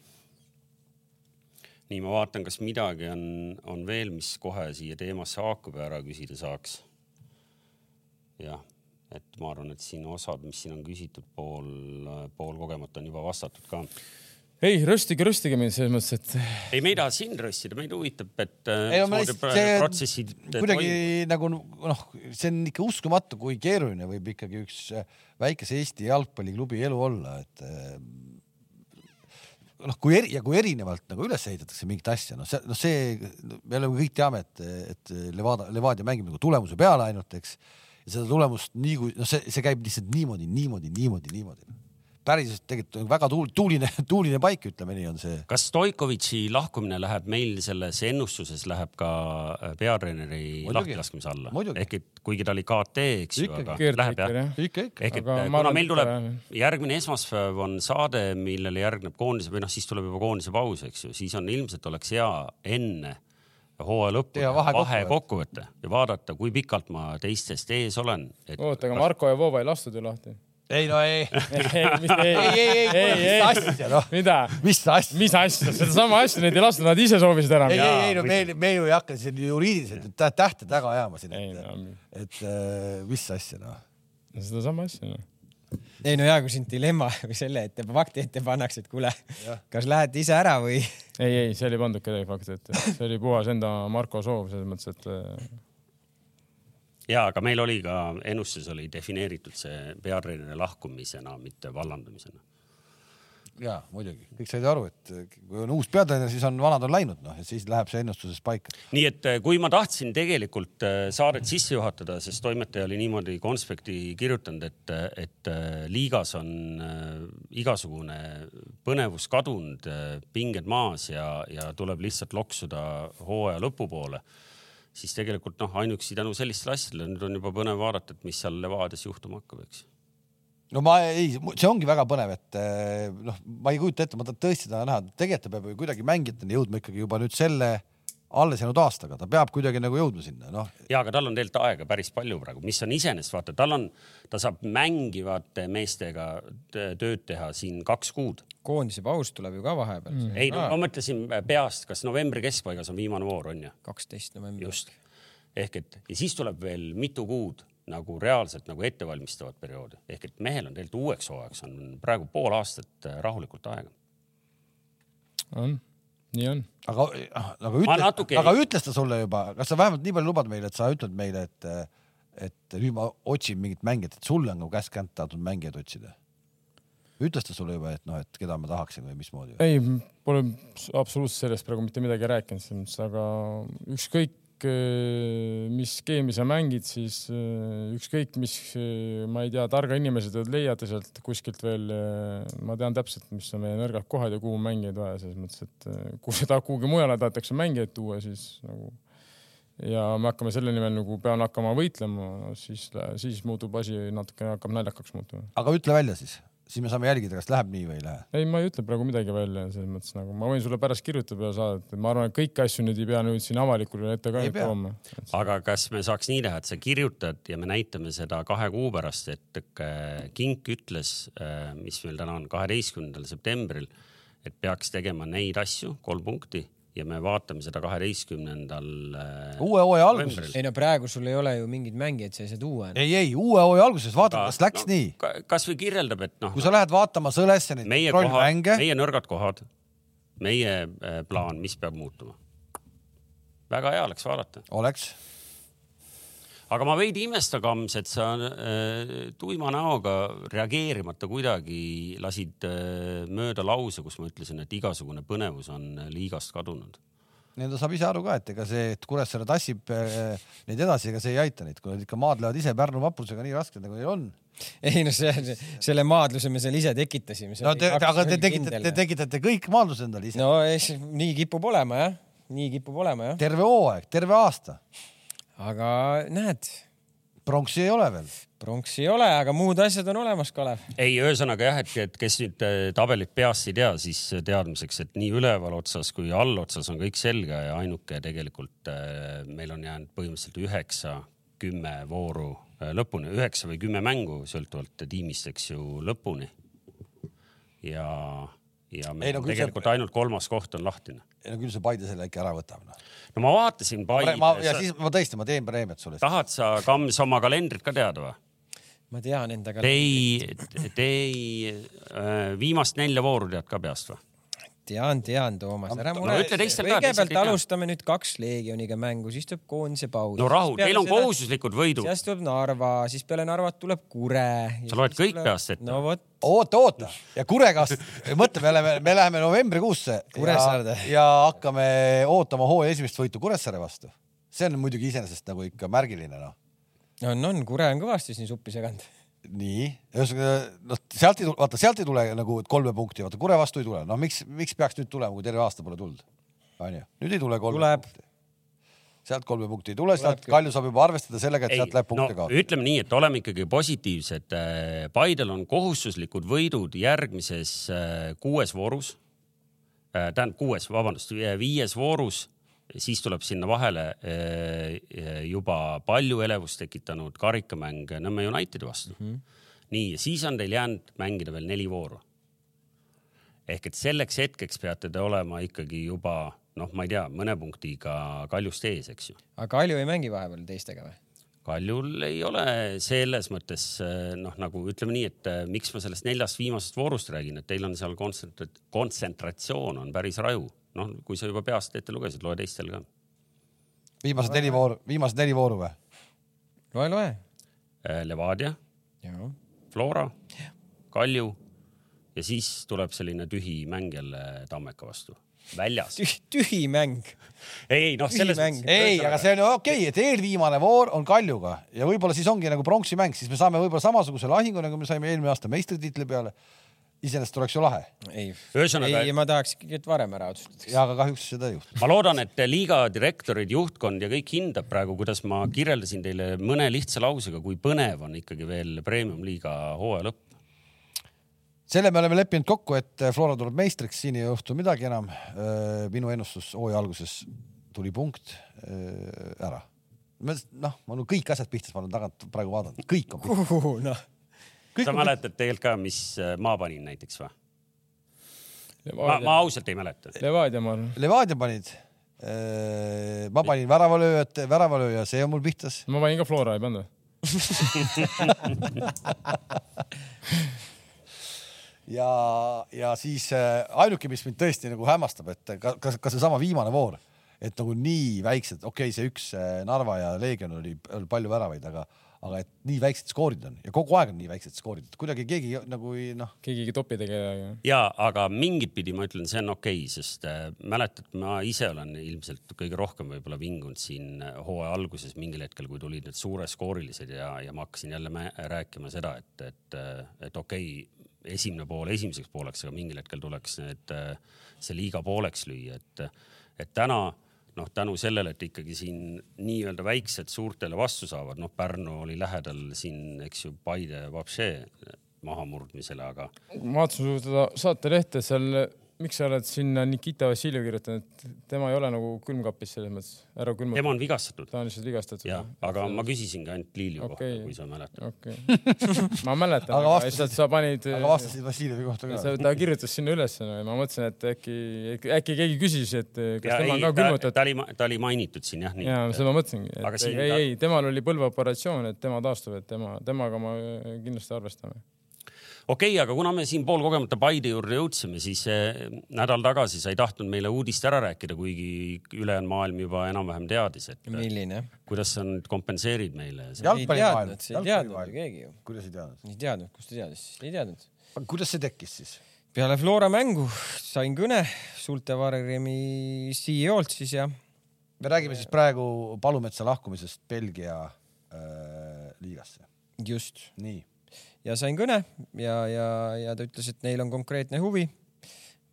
nii, ma vaatan, kas midagi on, on veel, mis kohe siia teemasse haakub ja ära küsida saaks jah, et ma arvan, et siin osad, mis siin on küsitud, pool, pool kogemata on juba vastatud ka ei, röstige, röstige mind selles mõttes, et. ei, me ei taha sind röstida, meid huvitab, et. ei, ma lihtsalt see protsessid. kuidagi toim... nagu noh, see on ikka uskumatu, kui keeruline võib ikkagi üks väikese Eesti jalgpalliklubi elu olla, et noh, kui eri ja kui erinevalt nagu üles ehitatakse mingit asja, noh, see, noh, see me oleme kõik teame, et, et Levadia, Levadia mängib nagu tulemuse peale ainult, eks ja seda tulemust nii kui noh, see, see käib lihtsalt niimoodi, niimoodi, niimoodi, niimoodi. päriselt tegelikult väga tuul, tuuline, tuuline paik, ütleme nii on see. kas Stoikovitši lahkumine läheb meil selles ennustuses läheb ka äh, peatreeneri lahtilaskmise alla? ehk et kuigi ta oli KT, eks ju, aga läheb jah? ikka, ikka. ehk et kuna meil tuleb järgmine esmaspäev on saade, millele järgneb koondise või noh, siis tuleb juba koondise paus, eks ju, siis on ilmselt oleks hea enne hooaja lõppu vahekokkuvõte ja vaadata, kui pikalt ma teistest ees olen et.... oota, aga Marko ja Vova ei lastud ju lahti? ei no ei ei, ei, ei, ei, mis asja noh. mida? mis asja? mis asja, sedasama asja neid ei lastud, nad ise soovisid ära. ei, ei, ei no me, me ju ei hakka siin juriidiliselt tähte taga ajama siin, et, et äh, mis asja noh. sedasama asja noh ei no hea, kui sind dilemma või selle ette, fakti ette pannakse, et kuule, kas lähed ise ära või? ei, ei, see oli pandud kedagi fakti ette, see oli puhas enda Marko soov selles mõttes, et. Äh, ja, aga meil oli ka ennustuses oli defineeritud see peatreeneri lahkumisena, mitte vallandamisena ja muidugi, kõik said aru, et kui on uus peatreener, siis on vanad on läinud, noh, ja siis läheb see ennustuses paika. nii et eh, kui ma tahtsin tegelikult eh, saadet sisse juhatada, sest toimetaja oli niimoodi konspekti kirjutanud, et, et eh, liigas on igasugune põnevus kadunud, pinged maas ja, ja tuleb lihtsalt loksuda hooaja lõpupoole siis tegelikult noh, ainuüksi tänu sellistele asjadele nüüd on juba põnev vaadata, et mis seal Levadias juhtuma hakkab, eks no ma ei, see ongi väga põnev, et eh, noh, ma ei kujuta ette, ma tahan tõesti tahan näha, tegelikult ta peab ju kuidagi mängijateni jõudma ikkagi juba nüüd selle alles jäänud aastaga, ta peab kuidagi nagu jõudma sinna, noh. ja aga tal on tegelikult aega päris palju praegu, mis on iseenesest vaata, tal on, ta saab mängivate meestega tööd teha siin kaks kuud. koondise paus tuleb ju ka vahepeal mm.. ei no ma mõtlesin peast, kas novembri keskpaigas on viimane voor on ju? kaksteist november. just, ehk et ja siis tuleb veel mitu kuud nagu reaalselt nagu ettevalmistavat perioodi ehk et mehel on tegelikult uueks hooajaks on praegu pool aastat äh, rahulikult aega. on, nii on. aga, aga ütle, natuke... aga ütles ta sulle juba, kas sa vähemalt nii palju lubad meile, et sa ütled meile, et, et nüüd ma otsin mingit mängijat, et sulle on nagu käsk kätte antud mängijaid otsida? ütles ta sulle juba, et noh, et keda ma tahaksin või mismoodi? ei, pole absoluutselt sellest praegu mitte midagi rääkinud selles mõttes, aga ükskõik Äh, mis skeemi sa mängid, siis äh, ükskõik, mis, äh, ma ei tea, targa inimese te leiate sealt kuskilt veel. ma tean täpselt, mis on meie nõrgad kohad ja kuhu mängijaid vaja, selles mõttes, et kui seda kuhugi mujale tahetakse mängijaid tuua, siis nagu ja me hakkame selle nimel nagu peame hakkama võitlema, siis, siis muutub asi natukene hakkab naljakaks muutuma. aga ütle välja siis, siis me saame jälgida, kas läheb nii või ei lähe. ei, ma ei ütle praegu midagi välja, selles mõttes nagu ma võin sulle pärast kirjutada ja saata, et ma arvan, et kõiki asju nüüd ei pea nüüd siin avalikule ette ka tooma. aga kas me saaks nii teha, et sa kirjutad ja me näitame seda kahe kuu pärast, et äh, Kink ütles, mis meil täna on, kaheteistkümnendal septembril, et peaks tegema neid asju, kolm punkti ja me vaatame seda kaheteistkümnendal äh, uue hooaja alguses. ei no praegu sul ei ole ju mingeid mängijaid, sa ei saa tuua. ei, ei uue hooaja alguses vaatame, kas läks no, nii. kasvõi kirjeldab, et noh kui, sa lähed vaatama Sõlesse neid meie kohad, kontrollmänge, meie nõrgad kohad, meie äh, plaan, mis peab muutuma. väga hea oleks vaadata, oleks. Aga ma veidi imestan, Kams, et sa äh, tuima näoga reageerimata kuidagi lasid äh, mööda lause, kus ma ütlesin, et igasugune põnevus on äh, liigast kadunud. Need saab ise aru ka, et ega see, et Kuressaare tassib eh, neid edasi, ega see ei aita neid, kui nad ikka maadlevad ise Pärnu vaprusega nii rasked nagu neil on. ei no see, selle maadluse me seal ise tekitasime. no te, aga te tekitate, te tekitate kõik maadlused endale ise no.. no eks nii kipub olema jah, nii kipub olema jah, terve hooaeg, terve aasta. Aga näed, pronksi ei ole veel. pronksi ei ole, aga muud asjad on olemas, Kalev. ei, ühesõnaga jah, et, et kes nüüd äh, tabelit peast ei tea, siis teadmiseks, et nii üleval otsas kui allotsas on kõik selge ja ainuke tegelikult äh, meil on jäänud põhimõtteliselt üheksa, kümme vooru äh, lõpuni, üheksa või kümme mängu sõltuvalt tiimist, eks ju, lõpuni. ja, ja meil Ei, no on küll see- tegelikult ainult kolmas koht on lahtine. no küll see Paide selle ikka ära võtab no.. no ma vaatasin Paide ma ja siis ma tõesti, ma teen preemiat sulle. tahad sa, Kams, oma kalendrit ka teada või? ma tean endaga Te. ei, te ei äh,, viimast nelja vooru tead ka peast või? tean, tean, Toomas, ära No mure ütle teistel ka, teised kõigepealt alustame nüüd kaks Leegioniga mängu, siis tuleb koondise paus. no rahu, teil on. kohustuslikud võidud. siis tuleb Narva, siis peale Narvat tuleb Kure. Sa loed kõik peast ette? no vot, oota, oota ja Kuregast, mõtle, me oleme, me läheme novembrikuusse ja, Kuressaarde. ja hakkame ootama hooaja esimest võitu Kuressaare vastu. see on muidugi iseenesest nagu ikka märgiline noh. on, on, Kure on kõvasti siin suppi seganud. nii, ühesõnaga noh, sealt ei tule, vaata sealt ei tule nagu kolme punkti, vaata Kure vastu ei tule, no miks, miks peaks nüüd tulema, kui terve aasta pole tulnud? onju, nüüd ei tule kolme Tuleb. punkti. sealt kolme punkti ei tule, sealt. Kalju saab juba arvestada sellega, et sealt läheb punkte no, kaotama. ütleme nii, et oleme ikkagi positiivsed. Paidel on kohustuslikud võidud järgmises äh, kuues voorus. tähendab kuues, vabandust, viies voorus, siis tuleb sinna vahele äh, juba palju elevust tekitanud karikamäng Nõmme Unitedi vastu mm. -hmm. nii, siis on teil jäänud mängida veel neli vooru. ehk et selleks hetkeks peate te olema ikkagi juba noh, ma ei tea, mõne punktiga Kaljust ees, eks ju aga Kalju ei mängi vahepeal teistega või? Kaljul ei ole selles mõttes eh, noh, nagu ütleme nii, et eh, miks ma sellest neljast viimasest voorust räägin, et teil on seal kontsentrat-, kontsentratsioon on päris raju. noh, kui sa juba peast ette lugesid, loe teistel ka. viimased neli vooru, viimased neli vooru või? loe, loe. Eh, Levadia. Flora, Kalju ja siis tuleb selline tühi mäng jälle Tammeka vastu, väljas. tühi, tühi mäng. ei, noh, selles mäng. mõttes. ei, aga see on ju okei okay,, et eelviimane voor on Kaljuga ja võib-olla siis ongi nagu pronksi mäng, siis me saame võib-olla samasuguse lahingu, nagu me saime eelmine aasta meistritiitli peale. Iseenesest oleks ju lahe ei, Ühesõnaga- ei, ma tahaks ikkagi, et varem ära otsustataks. ja aga kahjuks seda ei juhtu. ma loodan, et liiga direktorid, juhtkond ja kõik hindab praegu, kuidas ma kirjeldasin teile mõne lihtsa lausega, kui põnev on ikkagi veel premium-liiga hooaja lõpp. selle me oleme leppinud kokku, et Flora tuleb meistriks, siin ei juhtu midagi enam. minu ennustus hooaja alguses tuli punkt ära. noh, ma olen kõik asjad pihta, ma olen tagant praegu vaadanud, kõik on pihta. noh, sa mäletad tegelikult ka, mis äh, ma panin näiteks või? ma, ma ausalt ei mäleta. Levadia, ma arvan. Levadia panid. ma panin väravalööjat, väravalööja, see on mul pihtas. ma panin ka Flora, ei pannud või? ja, ja siis äh, ainuke, mis mind tõesti nagu hämmastab, et ka, ka, ka seesama viimane voor, et nagu nii väiksed, okei okay,, see üks äh, Narva ja Leegion oli, oli palju väravaid, aga, aga et nii väiksed skoorid on. Ja kogu aeg on nii väiksed skoorid, et kuidagi keegi nagu ei noh, keegi ei topi tegema. ja, aga mingit pidi ma ütlen, see on okei okay,, sest äh, mäletad, ma ise olen ilmselt kõige rohkem võib-olla vingunud siin äh, hooaja alguses mingil hetkel, kui tulid need suureskoorilised ja, ja ma hakkasin jälle rääkima seda, et, et, et okei okay,, esimene pool esimeseks pooleks, aga mingil hetkel tuleks need, see liiga pooleks lüüa, et, et täna noh, tänu sellele, et ikkagi siin nii-öelda väiksed suurtele vastu saavad, noh, Pärnu oli lähedal siin, eks ju, Paide Vapše mahamurdmisele, aga ma vaatasin seda saatelehte seal, miks sa oled sinna Nikita Vassiljev kirjutanud, et tema ei ole nagu külmkapis selles mõttes, ära külmuta, tema on vigastatud ta on lihtsalt vigastatud. ja, aga ma küsisingi ainult Liiliu Okei. kohta, kui sa mäletad. okei, ma mäletan, Aga lihtsalt sa panid, aga vastasid Vassiljevi kohta ka? ta kirjutas sinna ülesse no, ja ma mõtlesin, et äkki, äkki keegi küsis, et kas ja tema ei on ka, ta, külmutatud. ta oli, ta oli mainitud siin jah, nii ja seda ma mõtlesingi, et ei, ta- ei, temal oli põlveoperatsioon, et tema taastub, et tema, temaga ma kindlasti arvestame. Okei okay,, aga kuna me siin poolkogemata Paide juurde jõudsime, siis eh, nädal tagasi sa ei tahtnud meile uudist ära rääkida, kuigi ülejäänud maailm juba enam-vähem teadis, et eh, milline? kuidas sa nüüd kompenseerid meile ei teadnud, ei teadnud ju keegi ju. kuidas ei teadnud? ei teadnud, kust ta teadis, ei teadnud. kuidas see tekkis siis? peale Flora mängu sain kõne Sulte Varegremi CEO-lt siis ja me räägime siis praegu Palumetsa lahkumisest Belgia äh, liigasse. just nii, ja sain kõne ja, ja, ja ta ütles, et neil on konkreetne huvi.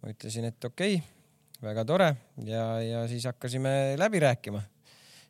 ma ütlesin, et okei okay,, väga tore ja, ja siis hakkasime läbi rääkima.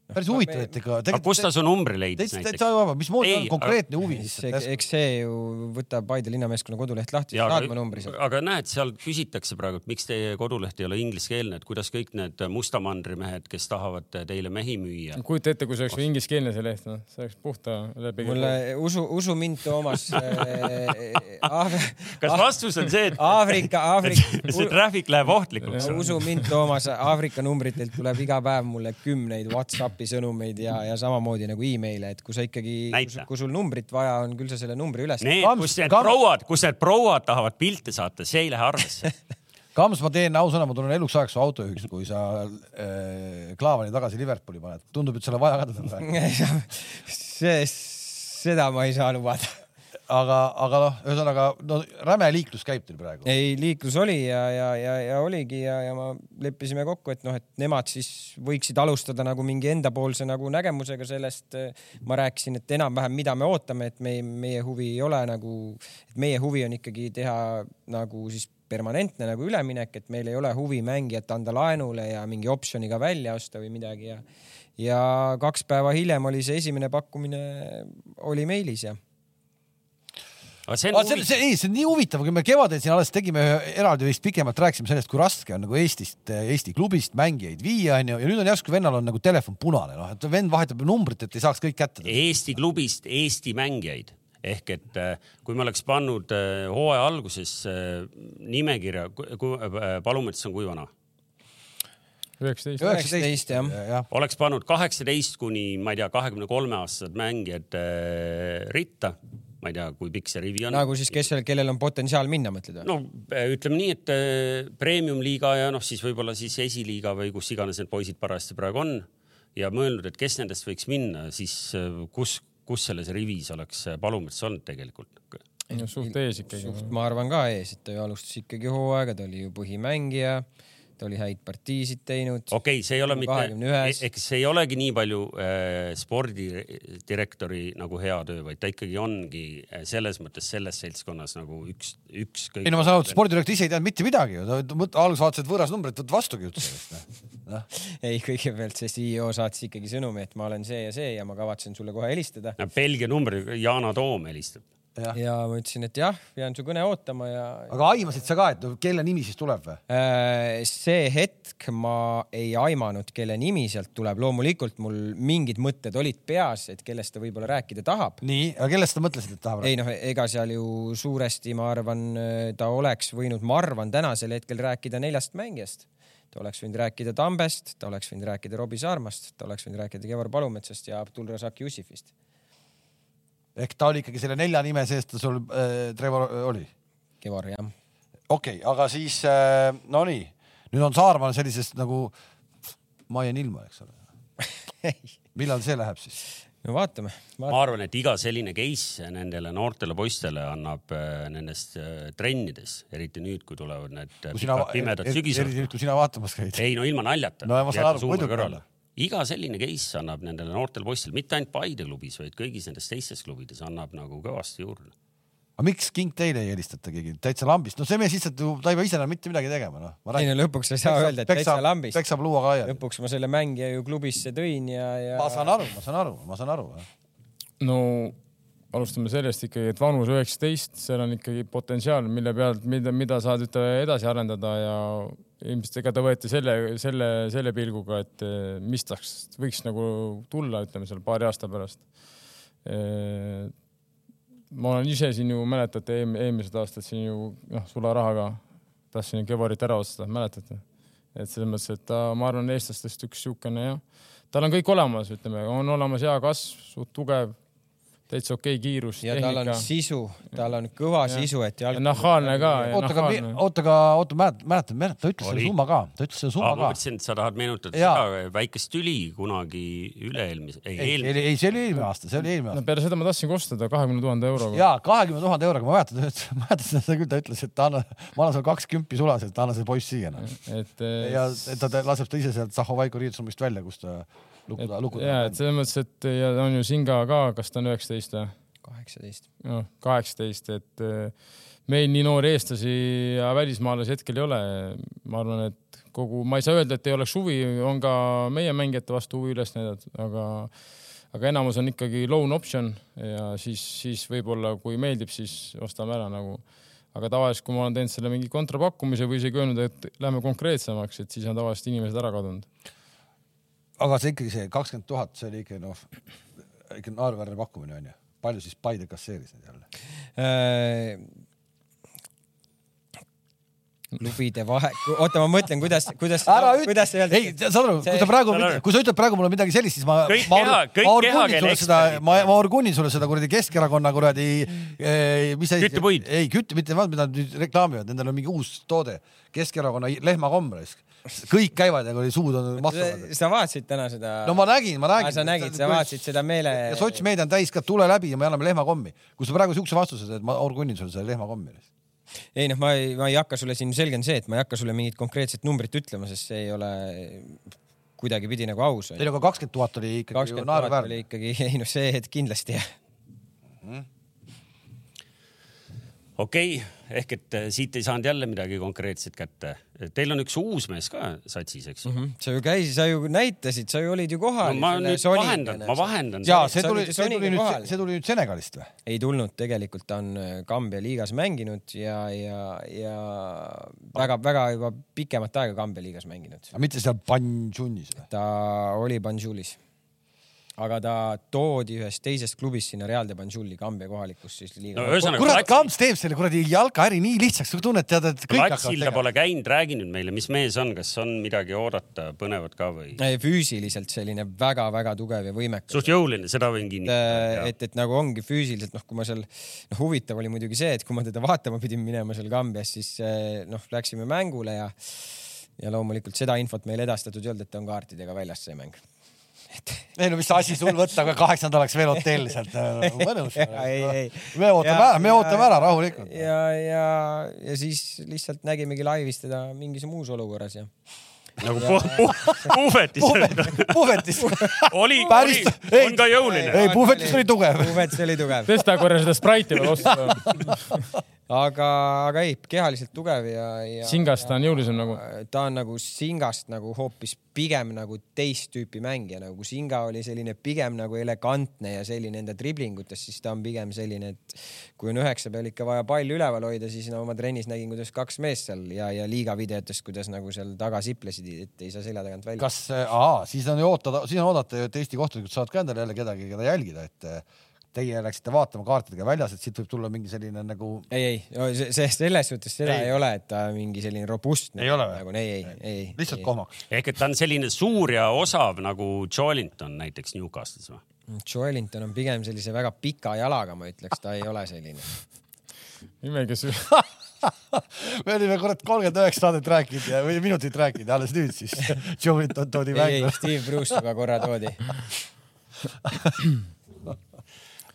Päris huvitav, et ega aga kust ta su numbri leidis näiteks täitsa? vaba, mismoodi on konkreetne huvi lihtsalt? eks see ju võtab Paide linnameeskonna koduleht lahti, saad ma numbri sealt. aga näed, seal küsitakse praegu, et miks teie koduleht ei ole ingliskeelne, et kuidas kõik need Musta mandri mehed, kes tahavad teile mehi müüa, kujuta ette, kui see oleks ingliskeelne see leht, noh, see oleks puhta läbi. mulle usu, usu mind, Toomas äh,. kas vastus on see, et Aafrika, Aafrika, see traffic läheb ohtlikuks? usu mind, Toomas, Aafrika numbritelt tuleb iga päev mulle kümneid Whatsappi sõnumeid ja, ja samamoodi nagu email'e, et kui sa ikkagi, kui sul numbrit vaja on, küll sa selle numbri üles. Need, kus need prouad, kus need prouad tahavad pilte saata, see ei lähe arvesse. Kams, ma teen ausõna, ma tulen eluks ajaks su autojuhiks, kui sa äh, Klaavani tagasi Liverpooli paned. tundub, et sul on vaja ka teda praegu. see, seda ma ei saa lubada. aga, aga noh, ühesõnaga no räme liiklus käib teil praegu. ei, liiklus oli ja, ja, ja, ja oligi ja, ja ma leppisime kokku, et noh, et nemad siis võiksid alustada nagu mingi endapoolse nagu nägemusega sellest. ma rääkisin, et enam-vähem, mida me ootame, et meie, meie huvi ei ole nagu, et meie huvi on ikkagi teha nagu siis permanentne nagu üleminek, et meil ei ole huvi mängijat anda laenule ja mingi optsiooniga välja osta või midagi ja ja kaks päeva hiljem oli see esimene pakkumine oli meilis ja see see, see, ei, see on nii huvitav, kui me kevadel siin alles tegime ühe eraldi vist pikemalt rääkisime sellest, kui raske on nagu Eestist, Eesti klubist mängijaid viia, onju, ja nüüd on järsku vennal on nagu telefon punane, noh, et vend vahetab numbrit, et ei saaks kõik kätte. Eesti klubist Eesti mängijaid ehk et äh, kui me oleks pannud äh, hooaja alguses äh, nimekirja, Palumets on kui vana? üheksateist. üheksateist jah. jah, oleks pannud kaheksateist kuni ma ei tea, kahekümne kolme aastased mängijad ritta, ma ei tea, kui pikk see rivi on. nagu siis, kes, kellel on potentsiaal minna, mõtled või? no äh, ütleme nii, et äh, premium-liiga ja noh, siis võib-olla siis esiliiga või kus iganes need poisid parajasti praegu on ja mõelnud, et kes nendest võiks minna, siis äh, kus, kus selles rivis oleks Palumets olnud tegelikult? suht ees ikkagi. ma arvan ka ees, et ta ju alustas ikkagi hooaega, ta oli ju põhimängija, ta oli häid partiisid teinud. okei okay,, see ei ole mitte, 21. ehk see ei olegi nii palju äh, spordidirektori nagu hea töö, vaid ta ikkagi ongi äh, selles mõttes selles seltskonnas nagu üks, üks kõik. ei no ma saan aru, et spordidirektor ise ei teadnud mitte midagi ju, alguses vaatas, et võõras number, et võt vastugi üldse noh, ei, kõigepealt see CEO saatis ikkagi sõnumi, et ma olen see ja see ja ma kavatsen sulle kohe helistada. Belgia number, Yana Toom helistab. jah. ja ma ütlesin, et jah, pean su kõne ootama ja aga aimasid sa ka, et no kelle nimi siis tuleb või? Äh, see hetk ma ei aimanud, kelle nimi sealt tuleb, loomulikult mul mingid mõtted olid peas, et kellest ta võib-olla rääkida tahab. nii, aga kellest sa mõtlesid, et tahab ei noh, ega seal ju suuresti ma arvan, ta oleks võinud, ma arvan tänasel hetkel rääkida neljast mängijast. ta oleks võinud rääkida Tambest, ta oleks võinud rääkida Robbie Saarmast, ta oleks võinud rääkida Kevar Palumetsast ja Abdul Razak Jussifist. Ehk ta oli ikkagi selle nelja nime sees, ta sul äh, Trevor äh, oli? Kevar jah. okei okay,, aga siis äh, no nii, nüüd on Saarma sellisest nagu Maien ilma, eks ole. millal see läheb siis? no vaatame, ma vaatame.. arvan, et iga selline case nendele noortele poistele annab äh, nendest äh, trennides, eriti nüüd, kui tulevad need kui sina pikad, pimedad sügised. eriti nüüd, kui sina vaatamas käid. ei no ilma naljata. No ma saan aru, muidugi. Iga selline case annab nendele noortele poistele, mitte ainult Paide klubis, vaid kõigis nendes teistes klubides annab nagu kõvasti juurde. aga miks King teile ei helistata keegi täitsa lambist, no see mees lihtsalt ju, ta ei pea ise enam mitte midagi tegema, noh. ei no lõpuks ei saa öelda, et täitsa lambist. peksab luuaga laiali. lõpuks ma selle mängija ju klubisse tõin ja, ja. ma saan aru, ma saan aru, ma saan aru. no alustame sellest ikkagi, et vanus üheksateist, seal on ikkagi potentsiaal, mille pealt, mida, mida saad ütleme edasi arendada ja ilmselt ega ta võeti selle, selle, selle pilguga, et eh, mis taks võiks nagu tulla, ütleme seal paari aasta pärast eh, ma olen ise siin ju, mäletate eelmised aastad siin ju noh, sularahaga tahtsin Kevorit ära osta, mäletate? et selles mõttes, et ta, ma arvan, eestlastest üks niisugune jah, tal on kõik olemas, ütleme, on olemas hea kasv, suht tugev täitsa okei okay, kiirus. ja tehnika. tal on sisu, tal on kõva ja. sisu, et jalg. nahaalne ka. oota, aga, oota, aga oota, mäletad, mäletad, mäletad, ta ütles selle summa ka, ta ütles selle summa ka. ma mõtlesin, et sa tahad meenutada ja. seda väikest tüli kunagi üle-eelmise, ei, ei, eelmise. ei, see oli eelmine aasta, see oli eelmine aasta no,. peale seda ma tahtsin ka osta ta kahekümne tuhande euroga. ja kahekümne tuhande euroga, ma mäletan, mäletan seda küll, ta ütles, et ta annab, ma annan sulle kaks kümpi sulas, et anna see poiss siia. et. ja, et ta laseb ta ise sealt Zahhovaiko riietusruumist välja, kus ta luku, luku. ja, et selles mõttes, et ja on ju Singa ka, kas ta on üheksateist või? kaheksateist. noh, kaheksateist, et eh, meil nii noori eestlasi ja välismaalasi hetkel ei ole. ma arvan, et kogu, ma ei saa öelda, et ei oleks huvi, on ka meie mängijate vastu huvi üles näidatud, aga, aga enamus on ikkagi loan option ja siis, siis võib-olla, kui meeldib, siis ostame ära nagu. aga tavaliselt, kui ma olen teinud selle mingi kontrapakkumise või isegi öelnud, et lähme konkreetsemaks, et siis on tavaliselt inimesed ära kadunud. Aga see ikkagi see kakskümmend tuhat, see oli ikka noh, ikka naeruväärne pakkumine onju palju siis Paide kasseeris neid jälle äh,? klubide vahe, oota, ma mõtlen, kuidas, kuidas, kuidas öelda. ei, saad aru, kui sa praegu, kui sa ütled praegu mulle midagi sellist, siis ma, ma, ma orgunnin sulle seda, ma, ma orgunnin sulle seda kuradi Keskerakonna kuradi eh,, mis see. küttepuid. ei, kütte, mitte, mida nad nüüd reklaamivad, nendel on mingi uus toode, Keskerakonna lehmakomm raisk kõik käivad ja kui suud on mahtuvad. sa vaatasid täna seda? no ma nägin, ma nägin. sa nägid, sa vaatasid seda meele. ja sotsmeedia on täis ka, tule läbi ja me anname lehmakommi. kui sa praegu siukse vastuse teed, ma orgunnin sulle selle lehmakommi. ei noh, ma ei, ma ei hakka sulle siin, selge on see, et ma ei hakka sulle mingit konkreetset numbrit ütlema, sest see ei ole kuidagipidi nagu aus. ei no aga kakskümmend tuhat oli ikkagi naeruväärne. ikkagi, ei noh, see et kindlasti jah mm okei okay,, ehk et äh, siit ei saanud jälle midagi konkreetset kätte. Teil on üks uus mees ka satsis, eks mm? -hmm. sa ju käisid, sa ju näitasid, sa ju olid ju kohal no,. ma nüüd vahendan, ma vahendan. ja see tuli, see tuli nüüd, see tuli nüüd Senegalist või? ei tulnud, tegelikult ta on äh, Kambja liigas mänginud ja, ja, ja väga-väga juba pikemat aega Kambja liigas mänginud. aga mitte seal Banjunis või? ta oli Banjulis aga ta toodi ühest teisest klubist sinna Real de Banjuli Kambja kohalikus siis liiga no,. kurat, Kamps teeb selle kuradi jalkaäri nii lihtsaks, sa tunned, tead, et kõik platsil ta pole käinud, räägi nüüd meile, mis mees on, kas on midagi oodata põnevat ka või? füüsiliselt selline väga-väga tugev ja võimekas. suht jõuline, seda võin kinnitada. et, et, et nagu ongi füüsiliselt, noh, kui ma seal, noh, huvitav oli muidugi see, et kui ma teda vaatama pidin minema seal Kambjas, siis eh, noh, läksime mängule ja ja loomulikult seda infot meile edastatud ei olnud, et ta on kaartidega väljas see mäng ei no mis asi sul võtta, aga kaheksanda oleks veel hotell sealt, mõnus. me ootame ära, me ootame ära rahulikult. ja, ja, ja siis lihtsalt nägimegi laivis teda mingis muus olukorras ja nagu puhvetis. puhvetis. oli, oli, on ka jõuline. ei, puhvetis oli tugev. puhvetis oli tugev. tõsta korra seda spraiti veel osta aga, aga ei, kehaliselt tugev ja, ja. Singast ta on jõulisem nagu? ta on nagu Singast nagu hoopis pigem nagu teist tüüpi mängija, nagu kui Singa oli selline pigem nagu elegantne ja selline enda driblingutes, siis ta on pigem selline, et kui on üheksa peal ikka vaja pall üleval hoida, siis no ma trennis nägin, kuidas kaks meest seal ja, ja liiga videotes, kuidas nagu seal taga siplesid, et ei saa selja tagant välja. kas, aa, siis on ju ootada, siis on oodata ju, et Eesti kohtunikud saavad ka endale jälle kedagi, keda jälgida, et teie läksite vaatama kaartidega väljas, et siit võib tulla mingi selline nagu. ei, ei, see selles suhtes seda ei, ei ole, et ta mingi selline robustne. ei ole või? nagu ei, ei, ei. lihtsalt kohmaks. ehk et ta on selline suur ja osav nagu Joelinton näiteks Newcastle'is või? Joelinton on pigem sellise väga pika jalaga, ma ütleks, ta ei ole selline. Imekas me olime kurat kolmkümmend üheksa saadet rääkinud ja, või minutit rääkinud ja alles nüüd siis Joelinton toodi mängu. ei, Steve Bruce juba korra toodi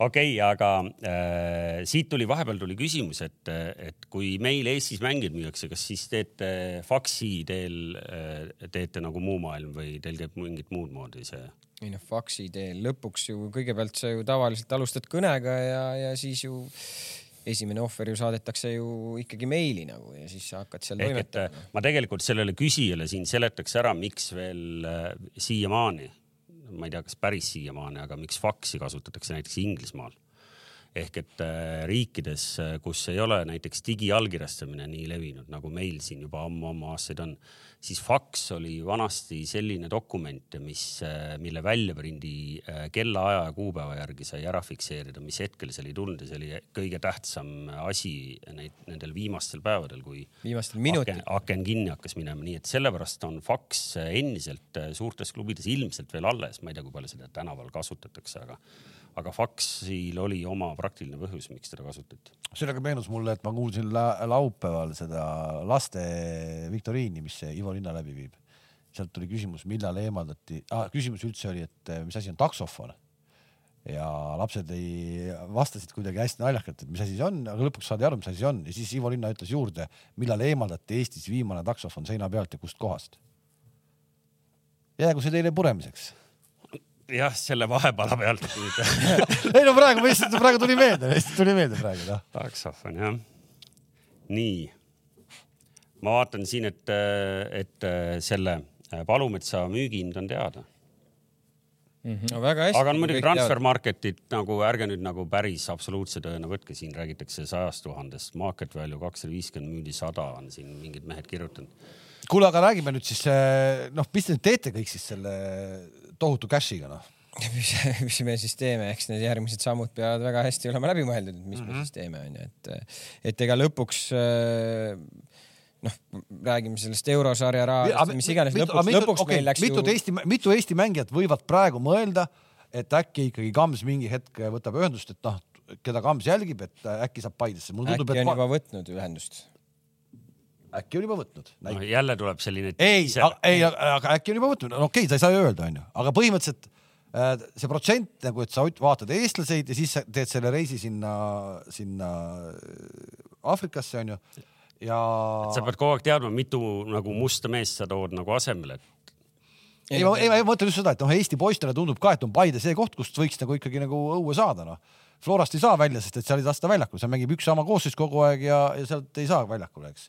okei okay,, aga äh, siit tuli vahepeal tuli küsimus, et, et kui meil Eestis mängijaid müüakse, kas siis teete faksi teel äh,, teete nagu muu maailm või teil käib mingit muud moodi see? ei noh, faksi teel lõpuks ju kõigepealt sa ju tavaliselt alustad kõnega ja, ja siis ju esimene ohver ju saadetakse ju ikkagi meili nagu ja siis sa hakkad seal et äh, toimetama. ma tegelikult sellele küsijale siin seletaks ära, miks veel äh, siiamaani, ma ei tea, kas päris siiamaani, aga miks faksi kasutatakse näiteks Inglismaal. Ehk et äh, riikides, kus ei ole näiteks digiallkirjastamine nii levinud, nagu meil siin juba ammu-ammu aastaid on, siis faks oli vanasti selline dokument, mis, mille väljaprindi äh, kellaaja ja kuupäeva järgi sai ära fikseerida, mis hetkel see oli tulnud ja see oli kõige tähtsam asi neid, nendel viimastel päevadel, kui viimastel minutitel aken,. aken kinni hakkas minema, nii et sellepärast on faks endiselt suurtes klubides ilmselt veel alles, ma ei tea, kui palju seda tänaval kasutatakse, aga, aga faksil oli oma praktiline põhjus, miks seda kasutati. sellega meenus mulle, et ma kuulsin la laupäeval seda laste viktoriini, mis Ivo Linna läbi viib. sealt tuli küsimus, millal eemaldati ah,, küsimus üldse oli, et eh, mis asi on taksofon. ja lapsed ei, vastasid kuidagi hästi naljakalt, et mis asi see on, aga lõpuks saadi aru, mis asi see on ja siis Ivo Linna ütles juurde, millal eemaldati Eestis viimane taksofon seina pealt ja kust kohast. jäägu see teile puremiseks. jah, selle vahepala pealt. ei no praegu, ma lihtsalt, praegu tuli meelde, lihtsalt tuli meelde praegu noh. taksofon jah. nii, ma vaatan siin, et, et selle Palumetsa müügihind on teada, no väga hästi. aga on muidugi transfer. market'it nagu ärge nüüd nagu päris absoluutse tõena võtke, siin räägitakse sajast tuhandest, market value kakssada viiskümmend müüdi sada on siin mingid mehed kirjutanud. kuule, aga räägime nüüd siis eh, noh, mis te nüüd teete kõik siis selle tohutu cash'iga noh? mis, mis me siis teeme, eks need järgmised sammud peavad väga hästi olema läbi mõeldud, et mis mm -hmm. Mhm. me siis teeme, onju, et, et ega lõpuks äh, noh, räägime sellest eurosarja rahast, mis iganes, lõpuks, lõpuks okay, meil läks mitut ju Eesti, mitu Eesti mängijat võivad praegu mõelda, et äkki ikkagi Kams mingi hetk võtab ühendust, et noh, keda Kams jälgib, et äkki saab Paidesse. tundub, äkki et on juba võtnud ühendust. Äkki on juba võtnud. noh, jälle tuleb selline. ei, ei, aga äkki on juba võtnud, no okei okay,, sa ei saa ju öelda, onju, aga põhimõtteliselt äh, see protsent nagu, et sa vaatad eestlaseid ja siis sa teed selle reisi sinna, sinna äh, Aafrikasse onju ja. sa pead kogu aeg teadma, mitu nagu musta meest sa tood nagu asemele, ei, ma, ei, ma mõtlen just seda, et noh, Eesti poistele tundub ka, et on Paide see koht, kust võiks nagu ikkagi nagu õue saada, noh. Florast ei saa välja, sest et seal ei lasta väljakul, seal mängib üks sama koosseis kogu aeg ja, ja sealt ei saa väljakule, eks.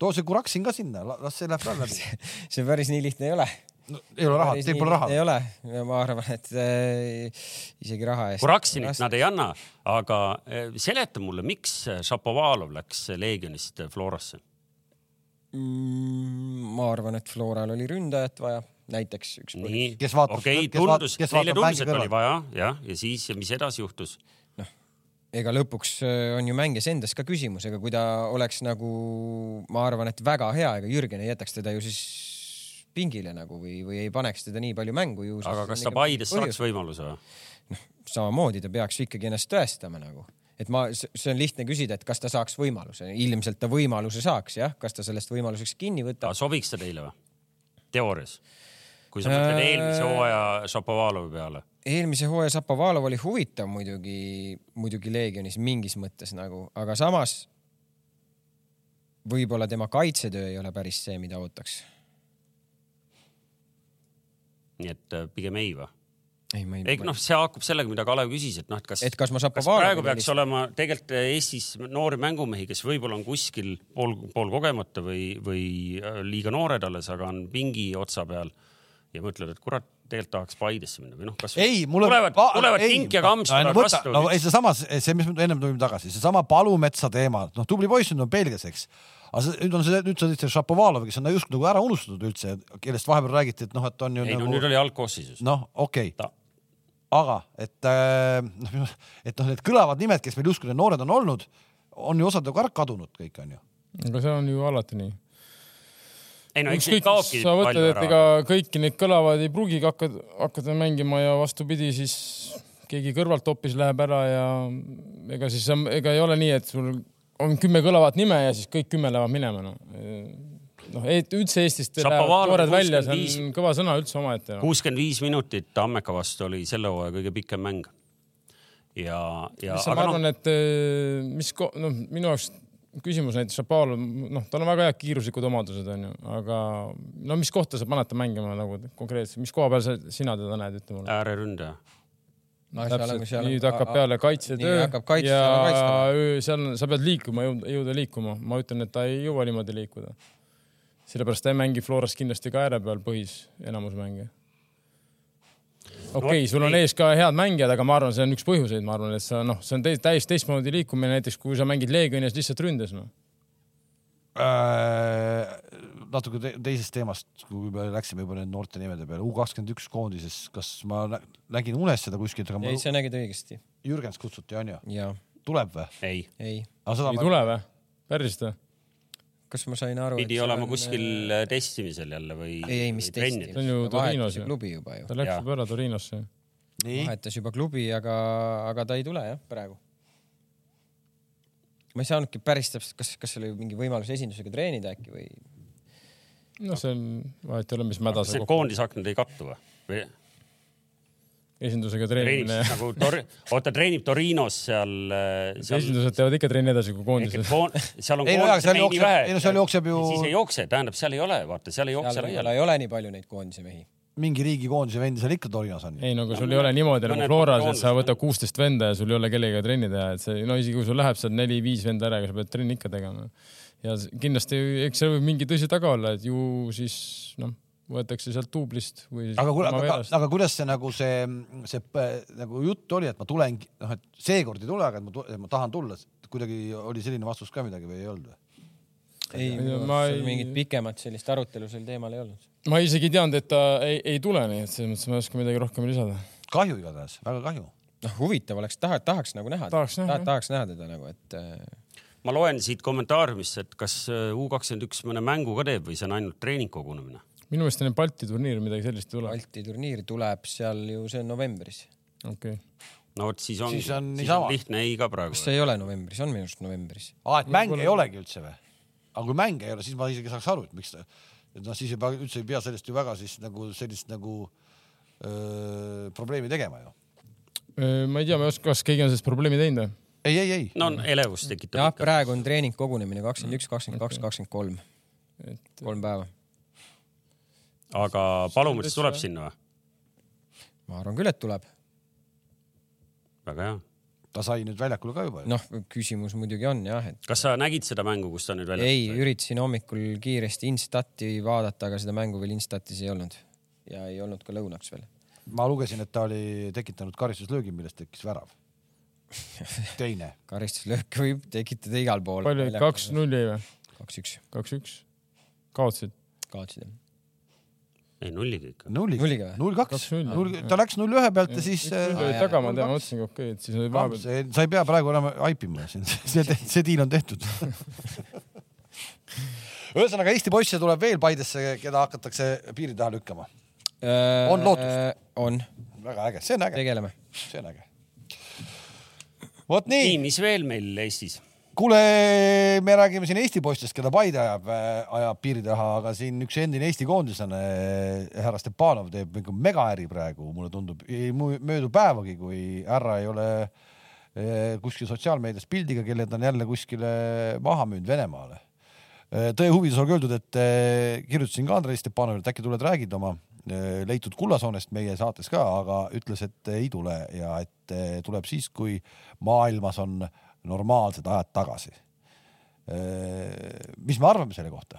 Too see Kuraksin ka sinna, las see läheb ka läbi. see päris nii lihtne ei ole. No, ei ole raha, teil pole raha ei. ole ja ma arvan, et äh, isegi raha eest. Kuraksinit nad ei anna, aga eh, seleta mulle, miks Šapovalov läks Leegionist Florasse? Mm, ma arvan, et Floral oli ründajat vaja, näiteks üks nii okei, tundus, neile tundus, et oli vaja, jah, ja siis, mis edasi juhtus? Ega lõpuks äh, on ju mängijas endas ka küsimus, ega kui ta oleks nagu, ma arvan, et väga hea, ega Jürgen ei jätaks teda ju siis pingile nagu või, või ei paneks teda nii palju mängu ju. aga kas ta Paides saaks võimaluse või? samamoodi ta peaks ju ikkagi ennast tõestama nagu, et ma, see on lihtne küsida, et kas ta saaks võimaluse, ilmselt ta võimaluse saaks jah, kas ta sellest võimaluseks kinni võtab. sobiks ta teile või? teoorias? kui sa mõtled Äh, eelmise hooaja Šapovalovi peale, eelmise hooaja Zapovalov oli huvitav muidugi, muidugi Leegionis mingis mõttes nagu, aga samas võib-olla tema kaitsetöö ei ole päris see, mida ootaks. nii et äh, pigem ei või? ei, ma ei. ei noh, see haakub sellega, mida Kalev küsis, et noh, et kas, et kas ma kas Zapovalovi praegu peaks olema tegelikult Eestis noori mängumehi, kes võib-olla on kuskil pool, pool kogemata või, või äh, liiga noored alles, aga on pingi otsa peal ja mõtlevad, et kurat, tegelikult tahaks Paidesse minna või noh, kas ei, mul on. tulevad, tulevad Tink ja Kams tulevad vastu. no ei, seesama, see, mis me ennem tulime tagasi, seesama Palumetsa teema, noh, tubli poiss nüüd on Belgias, eks. aga see, nüüd on see, nüüd sa tõid selle Šapovalov, kes on just nagu ära unustatud üldse, kellest vahepeal räägiti, et noh, et on ju ei no nagu nüüd oli algkoosseisus. noh, okei Ta- okay., aga et äh, noh, et noh, need kõlavad nimed, kes meil justkui need noored on olnud, on ju osad ju ka ära kadunud kõik onju. aga see on ju alati nii. Ei no eks neid kaobki sa palju et ega. kõiki neid kõlavad ei pruugigi hakata, hakata mängima ja vastupidi, siis keegi kõrvalt hoopis läheb ära ja ega siis, ega ei ole nii, et sul on kümme kõlavat nime ja siis kõik kümme lähevad minema, noh. noh, üldse Eestist noored välja, see 65. on kõva sõna üldse omaette no.. kuuskümmend viis minutit Tammeka vastu oli selle hooaja kõige pikem mäng. ja, ja ma aga arvan noh, et eh, mis, noh, minu jaoks küsimus näiteks Šapalov, noh, tal on väga head kiiruslikud omadused, onju, aga no mis kohta sa paned ta mängima nagu konkreetselt, mis koha peal sa, sina teda näed, ütle mulle. ääreründaja. No täpselt nüüd hakkab a- a- peale kaitsetöö nii hakkab kaitse- ja seal on- sa pead liikuma, jõuda liikuma. ma ütlen, et ta ei jõua niimoodi liikuda. sellepärast ta ei mängi Florast kindlasti ka ääre peal põhis enamus mänge. Okei okay,, sul on ees ka head mängijad, aga ma arvan, see on üks põhjuseid, ma arvan, et sa noh, see on täis- täiesti teistmoodi liikumine, näiteks kui sa mängid Leegionis lihtsalt ründes noh. Äh, natuke te teisest teemast, kui me läksime juba nende noorte nimede peale, U kakskümmend üks koondises, kas ma nä- nägin unes seda kuskilt, ei, sa nägid õigesti. Jürgens kutsuti onju, ja tuleb või? ei, ei, ei ma tule või? päriselt või? Kas ma sain aru? pidi olema kuskil äh, testimisel jälle või? ei, ei, mis trenni testi. See on ju Torinos ju. klubi juba ju. ta läks juba ära Torinosse. vahetas juba klubi, aga, aga ta ei tule jah, praegu. ma ei saanudki päris täpselt, kas, kas oli mingi võimalus esindusega treenida äkki või? no see on, vahet ei ole, mis mäda kas sa need kokku. koondisaknad ei kattu või? Esindusega treenib treenimine nagu Tor-, oota treenib Torinos seal, seal esindused teevad ikka trenni edasi kui koondised. koon-, seal on Ei no jaa, seal koondise jookseb- vähe. ei no seal jookseb ju- siis ei jookse, tähendab, seal ei ole, vaata, seal ei jookse seal laiali. ei ole nii palju neid koondise mehi. mingi riigikoondise vendi seal ikka Torinos on ei no aga sul ei ole niimoodi no nagu Floras, et sa võtad kuusteist venda ja sul ei ole kellegagi trenni teha, et see no isegi kui sul läheb seal neli-viis venda ära, sa pead trenni ikka tegema. ja kindlasti, eks seal võib mingi tõsi taga olla, et ju siis noh, võetakse sealt duublist või. aga kuule, aga, aga kuidas see nagu see, see äh, nagu jutt oli, et ma tulen, noh, et seekord ei tule, aga et ma, et ma tahan tulla, kuidagi oli selline vastus ka midagi või ei olnud või? ei, Ma ei- mingit pikemat sellist arutelu sel teemal ei olnud. ma isegi ei teadnud, et ta ei, ei tule, nii et selles mõttes ma ei oska midagi rohkem lisada. kahju igatahes, väga kahju. noh, huvitav oleks, taha, tahaks nagu näha. Tahaks näha, jah. tahaks näha teda nagu, et äh, ma loen siit kommentaariumist, et kas U kakskümmend üks mõne mängu ka teeb või see on ainult treeningkogunemine? Minu meelest enne Balti turniiri midagi sellist ei tule. Balti turniir tuleb seal ju, see on novembris. okei okay.. no vot, siis on, Siis on siis on lihtne ei ka praegu kas. see ei ole novembris, on minu arust novembris. aa, et mänge ei olegi üldse või? aga kui mänge ei ole, siis ma isegi saaks aru, et miks ta, et noh, siis ei pea üldse ei pea sellest ju väga siis nagu sellist nagu öö, probleemi tegema ju. ma ei tea, ma ei oska, kas keegi on sellest probleemi teinud või? ei, ei, ei. no on elevust tekitab jah, praegu on treeningkogunemine kakskümmend üks, kakskümmend kaks, kakskümmend kolm, et kolm päeva. Aga Palumets tuleb sinna või? ma arvan küll, et tuleb. väga hea. ta sai nüüd väljakule ka juba ju. noh, küsimus muidugi on jah, et kas sa nägid seda mängu, kus ta nüüd välja ei, üritasin hommikul kiiresti Instati vaadata, aga seda mängu veel Instatis ei olnud ja ei olnud ka lõunaks veel. ma lugesin, et ta oli tekitanud karistuslöögi, millest tekkis värav. teine. karistuslööke võib tekitada igal pool. palju, kaks-null jäi või? kaks-üks, kaks-üks. kaotasid? kaotsid jah. Ei nulliga ikka. nulliga null kaks, null ta läks null ühe pealt ja siis üks-null äh, oli jaa, taga, ma null tean, ma kaks. mõtlesin, okei, et siis oli vahepeal. see, sa ei pea praegu enam haipima, see, see, see diil on tehtud. ühesõnaga Eesti poisse tuleb veel Paidesse, keda hakatakse piiri taha lükkama. On lootust?? Äh, on, väga äge, see on äge, tegeleme. see on äge. vot nii, nii, mis veel meil Eestis? kuule, me räägime siin Eesti poistest, keda Paide ajab, ajab piiri taha, aga siin üks endine Eesti koondislane, härra Stepanov teeb mingi megaäri praegu, mulle tundub, ei möödu päevagi, kui härra ei ole eh, kuskil sotsiaalmeedias pildiga, kelle ta on jälle kuskile maha müünud Venemaale. tõe huvides olgu öeldud, et kirjutasin ka Andrei Stepanovile, et äkki tuled räägid oma leitud kullasoonest meie saates ka, aga ütles, et ei tule ja et tuleb siis, kui maailmas on normaalsed ajad tagasi. mis me arvame selle kohta?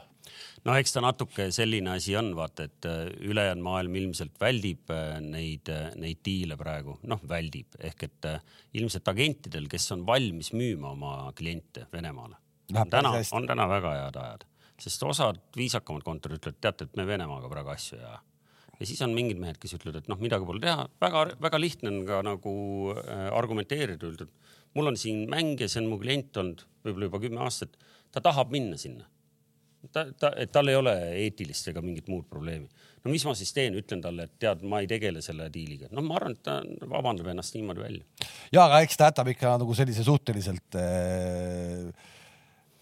no eks ta natuke selline asi on, vaata, et äh, ülejäänud maailm ilmselt väldib äh, neid, neid diile praegu, noh, väldib ehk et äh, ilmselt agentidel, kes on valmis müüma oma kliente Venemaale, täna on täna väga head ajad, sest osad viisakamad kontorid ütlevad, teate, et me Venemaaga praegu asju ei aja. ja siis on mingid mehed, kes ütlevad, et noh, midagi pole teha, väga-väga lihtne on ka nagu äh, argumenteerida, öelda, et mul on siin mängija, see on mu klient olnud võib-olla juba kümme aastat, ta tahab minna sinna ta, ta, tal ei ole eetilist ega mingit muud probleemi. no mis ma siis teen, ütlen talle, et tead, ma ei tegele selle diiliga. noh, ma arvan, et ta vabandab ennast niimoodi välja. ja, aga eks ta jätab ikka nagu sellise suhteliselt äh,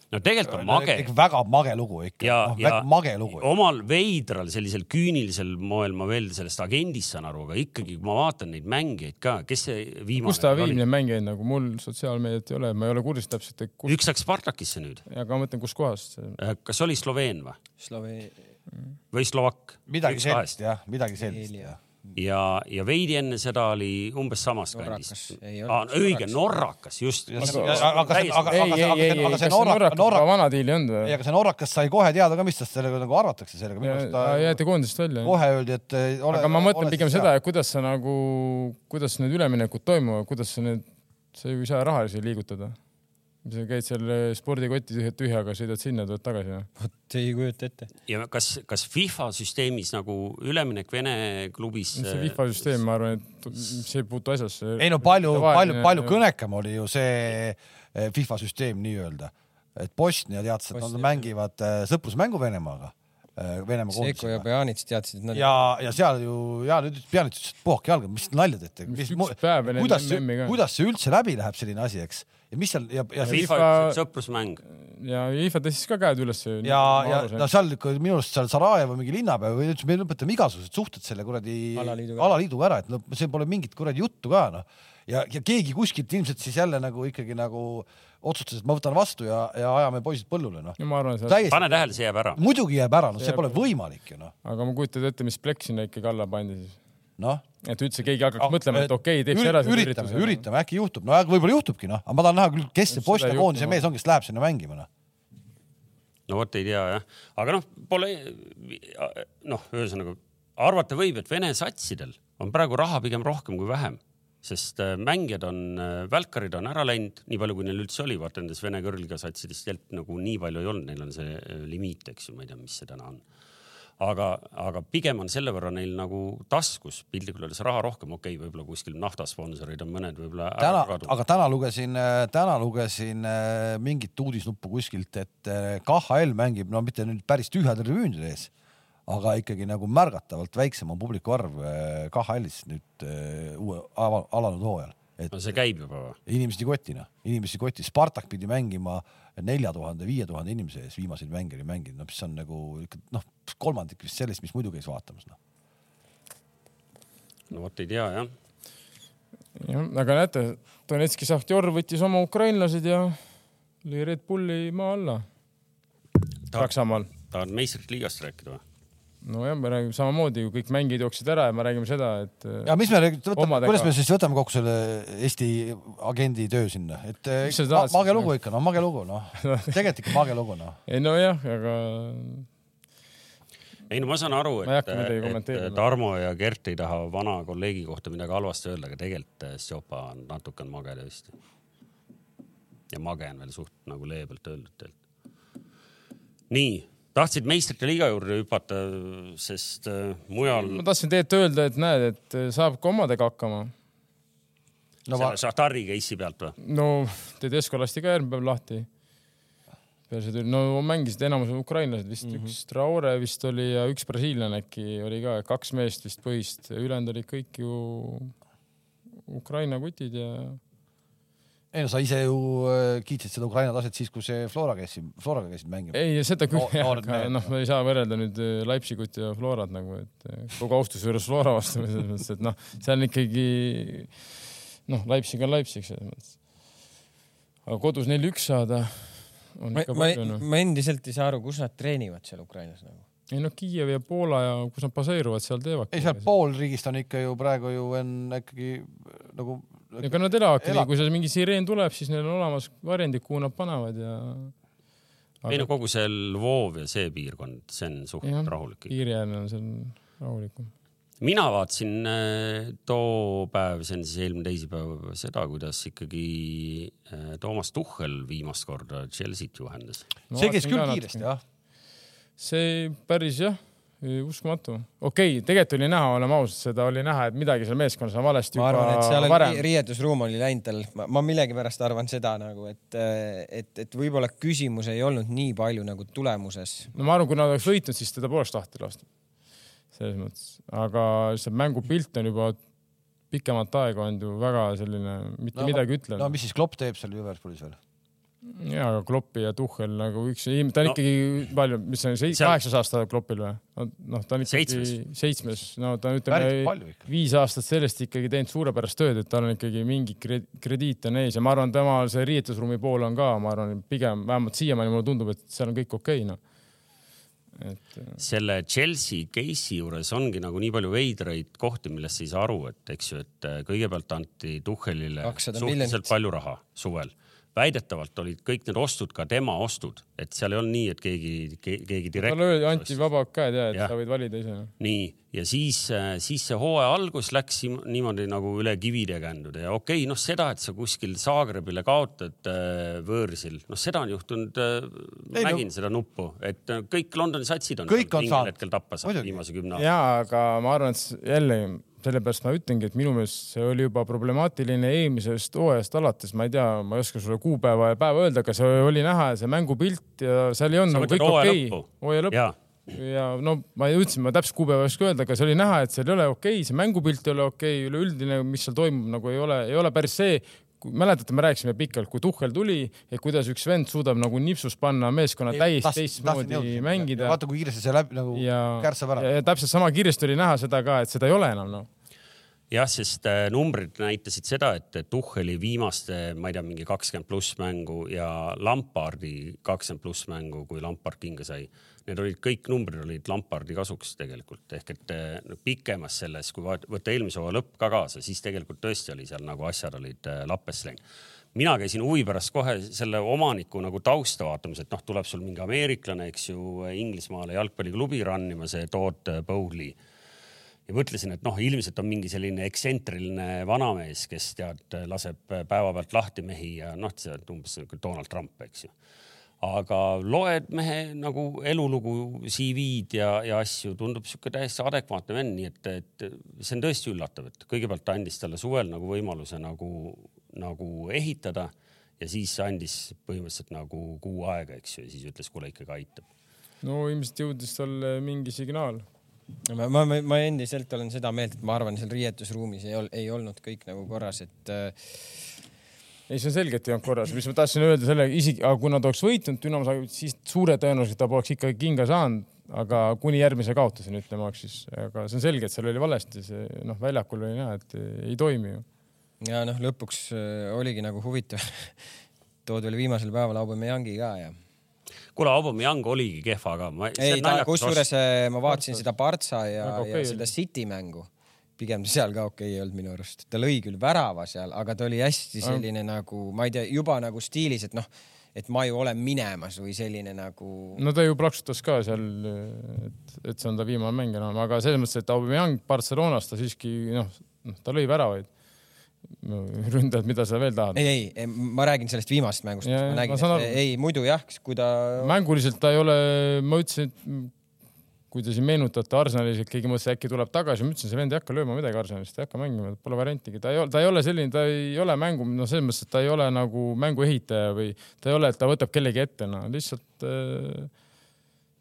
no tegelikult on mage väga mage lugu ikka ja no,, ja väga mage lugu. omal veidral sellisel küünilisel moel ma veel sellest agendist saan aru, aga ikkagi, kui ma vaatan neid mängijaid ka, kes see viimane. kus ta viib neid mängijaid nagu, mul sotsiaalmeediat ei ole, ma ei ole kursis täpselt, et kus, üks läks Spartakisse nüüd, aga ma mõtlen, kuskohast. kas oli Sloveen või, Slovee-, või Slovakk? midagi sellist jah, midagi sellist jah. ja, ja veidi enne seda oli umbes samas Norrakas. kandis Ei ah, õige, Norrakas, just. aga, aga, aga, ei, aga, ei, aga ei, ei, see, Norrakas Norra juba, vana diil ei olnud ei, või? aga see Norrakas sai kohe teada ka, mis tast sellega nagu arvatakse sellega, jäeti koondisest välja. kohe öeldi, et eh, ole, aga ma mõtlen pigem seda et kuidas sa nagu, kuidas need üleminekud toimuvad, kuidas sa need, sa ju ei saa rahalisi liigutada. Sa käid seal spordikoti tühja- tühjaga, sõidad sinna, tuled tagasi. vot ei kujuta ette. ja kas, kas FIFA süsteemis nagu üleminek Vene klubis? see FIFA süsteem, ma arvan, et see ei puutu asjasse. ei no palju, palju, palju kõnekam oli ju see eh, FIFA süsteem nii-öelda, et Bosnia teatas, et nad mängivad eh, sõprusmängu Venemaaga, Venemaa Seiko ja koondisega. Peanits teadsid, et nad ja, ja seal ju ja nüüd Pjanit ütles, et puhake jalga, mis nalja teete, kuidas, kuidas see üldse läbi läheb, selline asi, eks. Ja mis seal ja, ja see FIFA FIFA- sõprusmäng. ja FIFA tõstis ka käed üles. ja, ja no seal minu arust seal Sarajevo mingi linnapea või ütles, me lõpetame igasugused suhted selle kuradi Alaliiduga. alaliiduga ära, et no see pole mingit kuradi juttu ka noh. ja, ja keegi kuskilt ilmselt siis jälle nagu ikkagi nagu otsustas, et ma võtan vastu ja, ja ajame poisid põllule noh. ja ma arvan, et täiesti, pane tähele, see jääb ära. muidugi jääb ära, noh, see pole võimalik ju noh, aga ma kujutan ette, mis plekk sinna ikkagi alla pandi siis. noh. et üldse keegi hakkaks mõtlema, et okei okay,, teeks ära selle üritame, ürituse. üritame, äkki juhtub, no võib-olla juhtubki noh, aga ma tahan näha küll, kes see Bosnia ei koondise mees on, kes läheb sinna mängima noh. no vot ei tea jah, aga noh, pole noh, ühesõnaga arvata võib, et Vene satsidel on praegu raha pigem rohkem kui vähem, sest äh, mängijad on, välkarid on ära läinud, nii palju kui neil üldse oli, vaata nendes Vene kõrgliga satsidest tegelikult nagu nii palju ei olnud, neil on see äh, limiit, eks ju, ma ei tea, mis see täna on aga, aga pigem on selle võrra neil nagu taskus piltlikult öeldes raha rohkem, okei okay,, võib-olla kuskil naftasponsorid on mõned võib-olla ära kadunud. aga täna lugesin, täna lugesin äh, mingit uudisnuppu kuskilt, et äh, KHL mängib, no mitte nüüd päris tühjade tribüünide ees, aga ikkagi nagu märgatavalt väiksem on publiku arv äh, KHL-is nüüd äh, uue alanud hooajal, et no see käib juba või? inimesed ei koti noh, inimesi ei koti, Spartak pidi mängima nelja tuhande, viie tuhande inimese ees viimaseid mänge oli mänginud, no mis on nagu ikka noh, kolmandik vist sellest, mis muidu käis vaatamas noh. no vot ei tea jah. jah, aga näete, Donetski Šahtjor võttis oma ukrainlased ja lõi Red Bulli maa alla Saksamaal. tahad meistrite liigast rääkida või? nojah, me räägime samamoodi ju kõik mängijad jooksid ära ja me räägime seda, et ja mis me, kuidas me siis võtame kokku selle Eesti agendi töö sinna, et sa ma, mage lugu ikka, no mage lugu noh, tegelikult ikka mage lugu noh. ei nojah, aga ei no ma saan aru, et, et. Tarmo ja Gert ei taha vana kolleegi kohta midagi halvasti öelda, aga tegelikult äh, Stjopa on natuke on mage tõesti. ja mage on veel suht nagu leebelt öeldud tegelikult. nii, tahtsid meistrite liiga juurde hüpata, sest äh, mujal ma tahtsin tegelikult öelda, et näed, et saab ka omadega hakkama. no selle ma, Šahtari case'i pealt või? no Tedesco lasti ka järgmine päev lahti. seda tuli, no mängisid enamus ukrainlased vist mm, -hmm. üks Traore vist oli ja üks brasiillane äkki oli ka, kaks meest vist põhist, ülejäänud olid kõik ju Ukraina kutid ja ei no sa ise ju äh, kiitsid seda Ukraina taset siis, kui see Flora käisid, Floraga käisid mängimas. ei, seda küll Noor-, noored aga noh, me ei saa võrrelda nüüd äh, Leipzigut ja Florat nagu, et äh, kogu austuse juures Flora vastu, selles mõttes, et noh, seal on ikkagi noh, Leipzig on Leipzig selles mõttes. aga kodus neli-üks saada on ma ikka, palju, noh. ma endiselt ei saa aru, kus nad treenivad seal Ukrainas nagu. ei noh, Kiiev ja Poola ja kus nad baseeruvad, seal teevadki. ei, seal pool riigist on ikka ju praegu ju on ikkagi nagu ega nad elavadki Elab- nii, kui seal mingi sireen tuleb, siis neil on olemas varjendid, kuhu nad panevad ja. ei no kogu see Lvov ja see piirkond, see on suht Jah. rahulik. piiriäärne on seal rahulikum. mina vaatasin äh, too päev, see on siis eelmine teisipäev, seda, kuidas ikkagi äh, Toomas Tuhhel viimast korda Chelsea't juhendas. see käis küll kiiresti jah. see päris jah, uskumatu. okei okay,, tegelikult oli näha, oleme ausad, seda oli näha, et midagi seal meeskonnas on valesti ma juba arvan, et seal oli varem ri-. riietusruum oli läinud tal, ma millegipärast arvan seda nagu, et, et, et võib-olla küsimus ei olnud nii palju nagu tulemuses. no ma arvan, kui nad oleks võitnud, siis teda poleks lahti lastud. selles mõttes, aga see mängupilt on juba pikemat aega olnud ju väga selline, mitte No, midagi ütlev no no,. mis siis Klopp teeb seal Liverpoolis veel? ja, aga Kloppi ja Tuhhel nagu üks, ta on No. ikkagi palju, mis see on, kaheksas aasta Kloppil või? noh, ta on ikkagi Seitsmes. seitsmes, no ta on ütleme viis aastat sellest ikkagi teinud suurepärast tööd, et tal on ikkagi mingi kre- krediit on ees ja ma arvan, temal see riietusruumi pool on ka, ma arvan, pigem vähemalt siiamaani mulle tundub, et seal on kõik okei okay, noh. et äh, selle Chelsea case'i juures ongi nagu nii palju veidraid kohti, millest sa ei saa aru, et eks ju, et äh, kõigepealt anti Tuhhelile 200 suhteliselt miljonit. palju raha suvel. Väidetavalt olid kõik need ostud ka tema ostud, et seal ei olnud nii, et keegi, keegi direkt. talle öeldi, anti vabad käed ja, et Jah. sa võid valida ise. nii, ja siis, siis see hooaja algus läks niimoodi nagu üle kivide känduda ja okei okay,, noh, seda, et sa kuskil Zagrebile kaotad äh, võõrsil, noh, seda on juhtunud äh,. Ei, no- nägin seda nuppu, et äh, kõik Londoni satsid on Kõik on saanud. hetkel tappa saanud viimase kümne aasta. ja, aga ma arvan, et jälle sellepärast ma ütlengi, et minu meelest see oli juba problemaatiline eelmisest hooajast alates, ma ei tea, ma ei oska sulle kuupäeva ja päeva öelda, aga see oli näha, see mängupilt ja seal ei olnud nagu kõik okei lõppu?. hooaja lõpp ja, ja no ma ütlesin, ma täpselt kuupäeva ei oska öelda, aga see oli näha, et seal ei ole okei, see mängupilt ei ole okei, üleüldine, mis seal toimub, nagu ei ole, ei ole päris see. mäletate, me rääkisime pikalt, kui Tuhhel tuli, et kuidas üks vend suudab nagu nipsus panna meeskonna täiesti teistmoodi mängida. vaata, kui kiiresti see läbi nagu ja, kärtsab ära ja,. ja täpselt sama kiiresti oli näha seda ka, et seda ei ole enam noh. jah, sest äh, numbrid näitasid seda, et Tuhheli viimaste, ma ei tea, mingi kakskümmend pluss mängu ja Lampardi kakskümmend pluss mängu, kui Lampard kinga sai. Need olid kõik numbrid olid Lampardi kasuks tegelikult. Ehk et no, pikemas selles, kui võtta eelmise hooaja lõpp ka kaasa, siis tegelikult tõesti oli seal nagu asjad olid äh, lappesse läinud. Mina käisin huvi pärast kohe selle omaniku nagu tausta vaatamas, et noh, tuleb sul mingi ameeriklane, eks ju, Inglismaale jalgpalliklubi run ima, see Todd Bowley. Ja mõtlesin, et noh, ilmselt on mingi selline ekstsentriline vanamees, kes tead, laseb päevapealt lahti mehi ja noh, see on umbes nagu Donald Trump, eks ju. Aga loed mehe nagu elulugu, CV-d ja, ja asju, tundub sihuke täiesti adekvaatne vend, nii et, et see on tõesti üllatav, et kõigepealt ta andis talle suvel nagu võimaluse nagu, nagu ehitada ja siis andis põhimõtteliselt nagu kuu aega, eks ju, ja siis ütles, kuule ikkagi aitab. no ilmselt jõudis talle mingi signaal. ma, ma, ma endiselt olen seda meelt, et ma arvan, seal riietusruumis ei ol-, ei olnud kõik nagu korras, et äh, ei, see on selge, et ei olnud korras, mis ma tahtsin öelda selle isegi, aga kui nad oleks võitnud Dünamo, siis suure tõenäosusega ta poleks ikkagi kinga saanud, aga kuni järgmise kaotuseni ütleme, siis, aga see on selge, et seal oli valesti, see noh, väljakul oli näha, et ei toimi ju. ja noh, lõpuks äh, oligi nagu huvitav. tood veel viimasel päeval Aubameyangi ka ja. kuule, Aubameyang oligi kehva ka. ei, ta kusjuures äh, ma vaatasin seda Partsa ja okay ja seda City mängu. Pigem seal ka okei ei olnud minu arust, ta lõi küll värava seal, aga ta oli hästi selline nagu, ma ei tea, juba nagu stiilis, et noh, et ma ju olen minemas või selline nagu. no ta ju plaksutas ka seal, et, et see on ta viimane mäng enam, aga selles mõttes, et Aubameyang Barcelonas ta siiski noh, noh ta lõi väravaid. ründajad, mida sa veel tahad? ei, ei, ma räägin sellest viimasest mängust, ma nägin, et aru. ei muidu jah, kui ta. mänguliselt ta ei ole, ma ütlesin, et kui te siin meenutate Arsenalis, et keegi mõtles, äkki tuleb tagasi, ma ütlesin, see vend ei hakka lööma midagi Arsenalist, ei hakka mängima, pole variantigi, ta ei ole, ta ei ole selline, ta ei ole mängu, no selles mõttes, et ta ei ole nagu mängu ehitaja või ta ei ole, et ta võtab kellegi ette, no lihtsalt äh,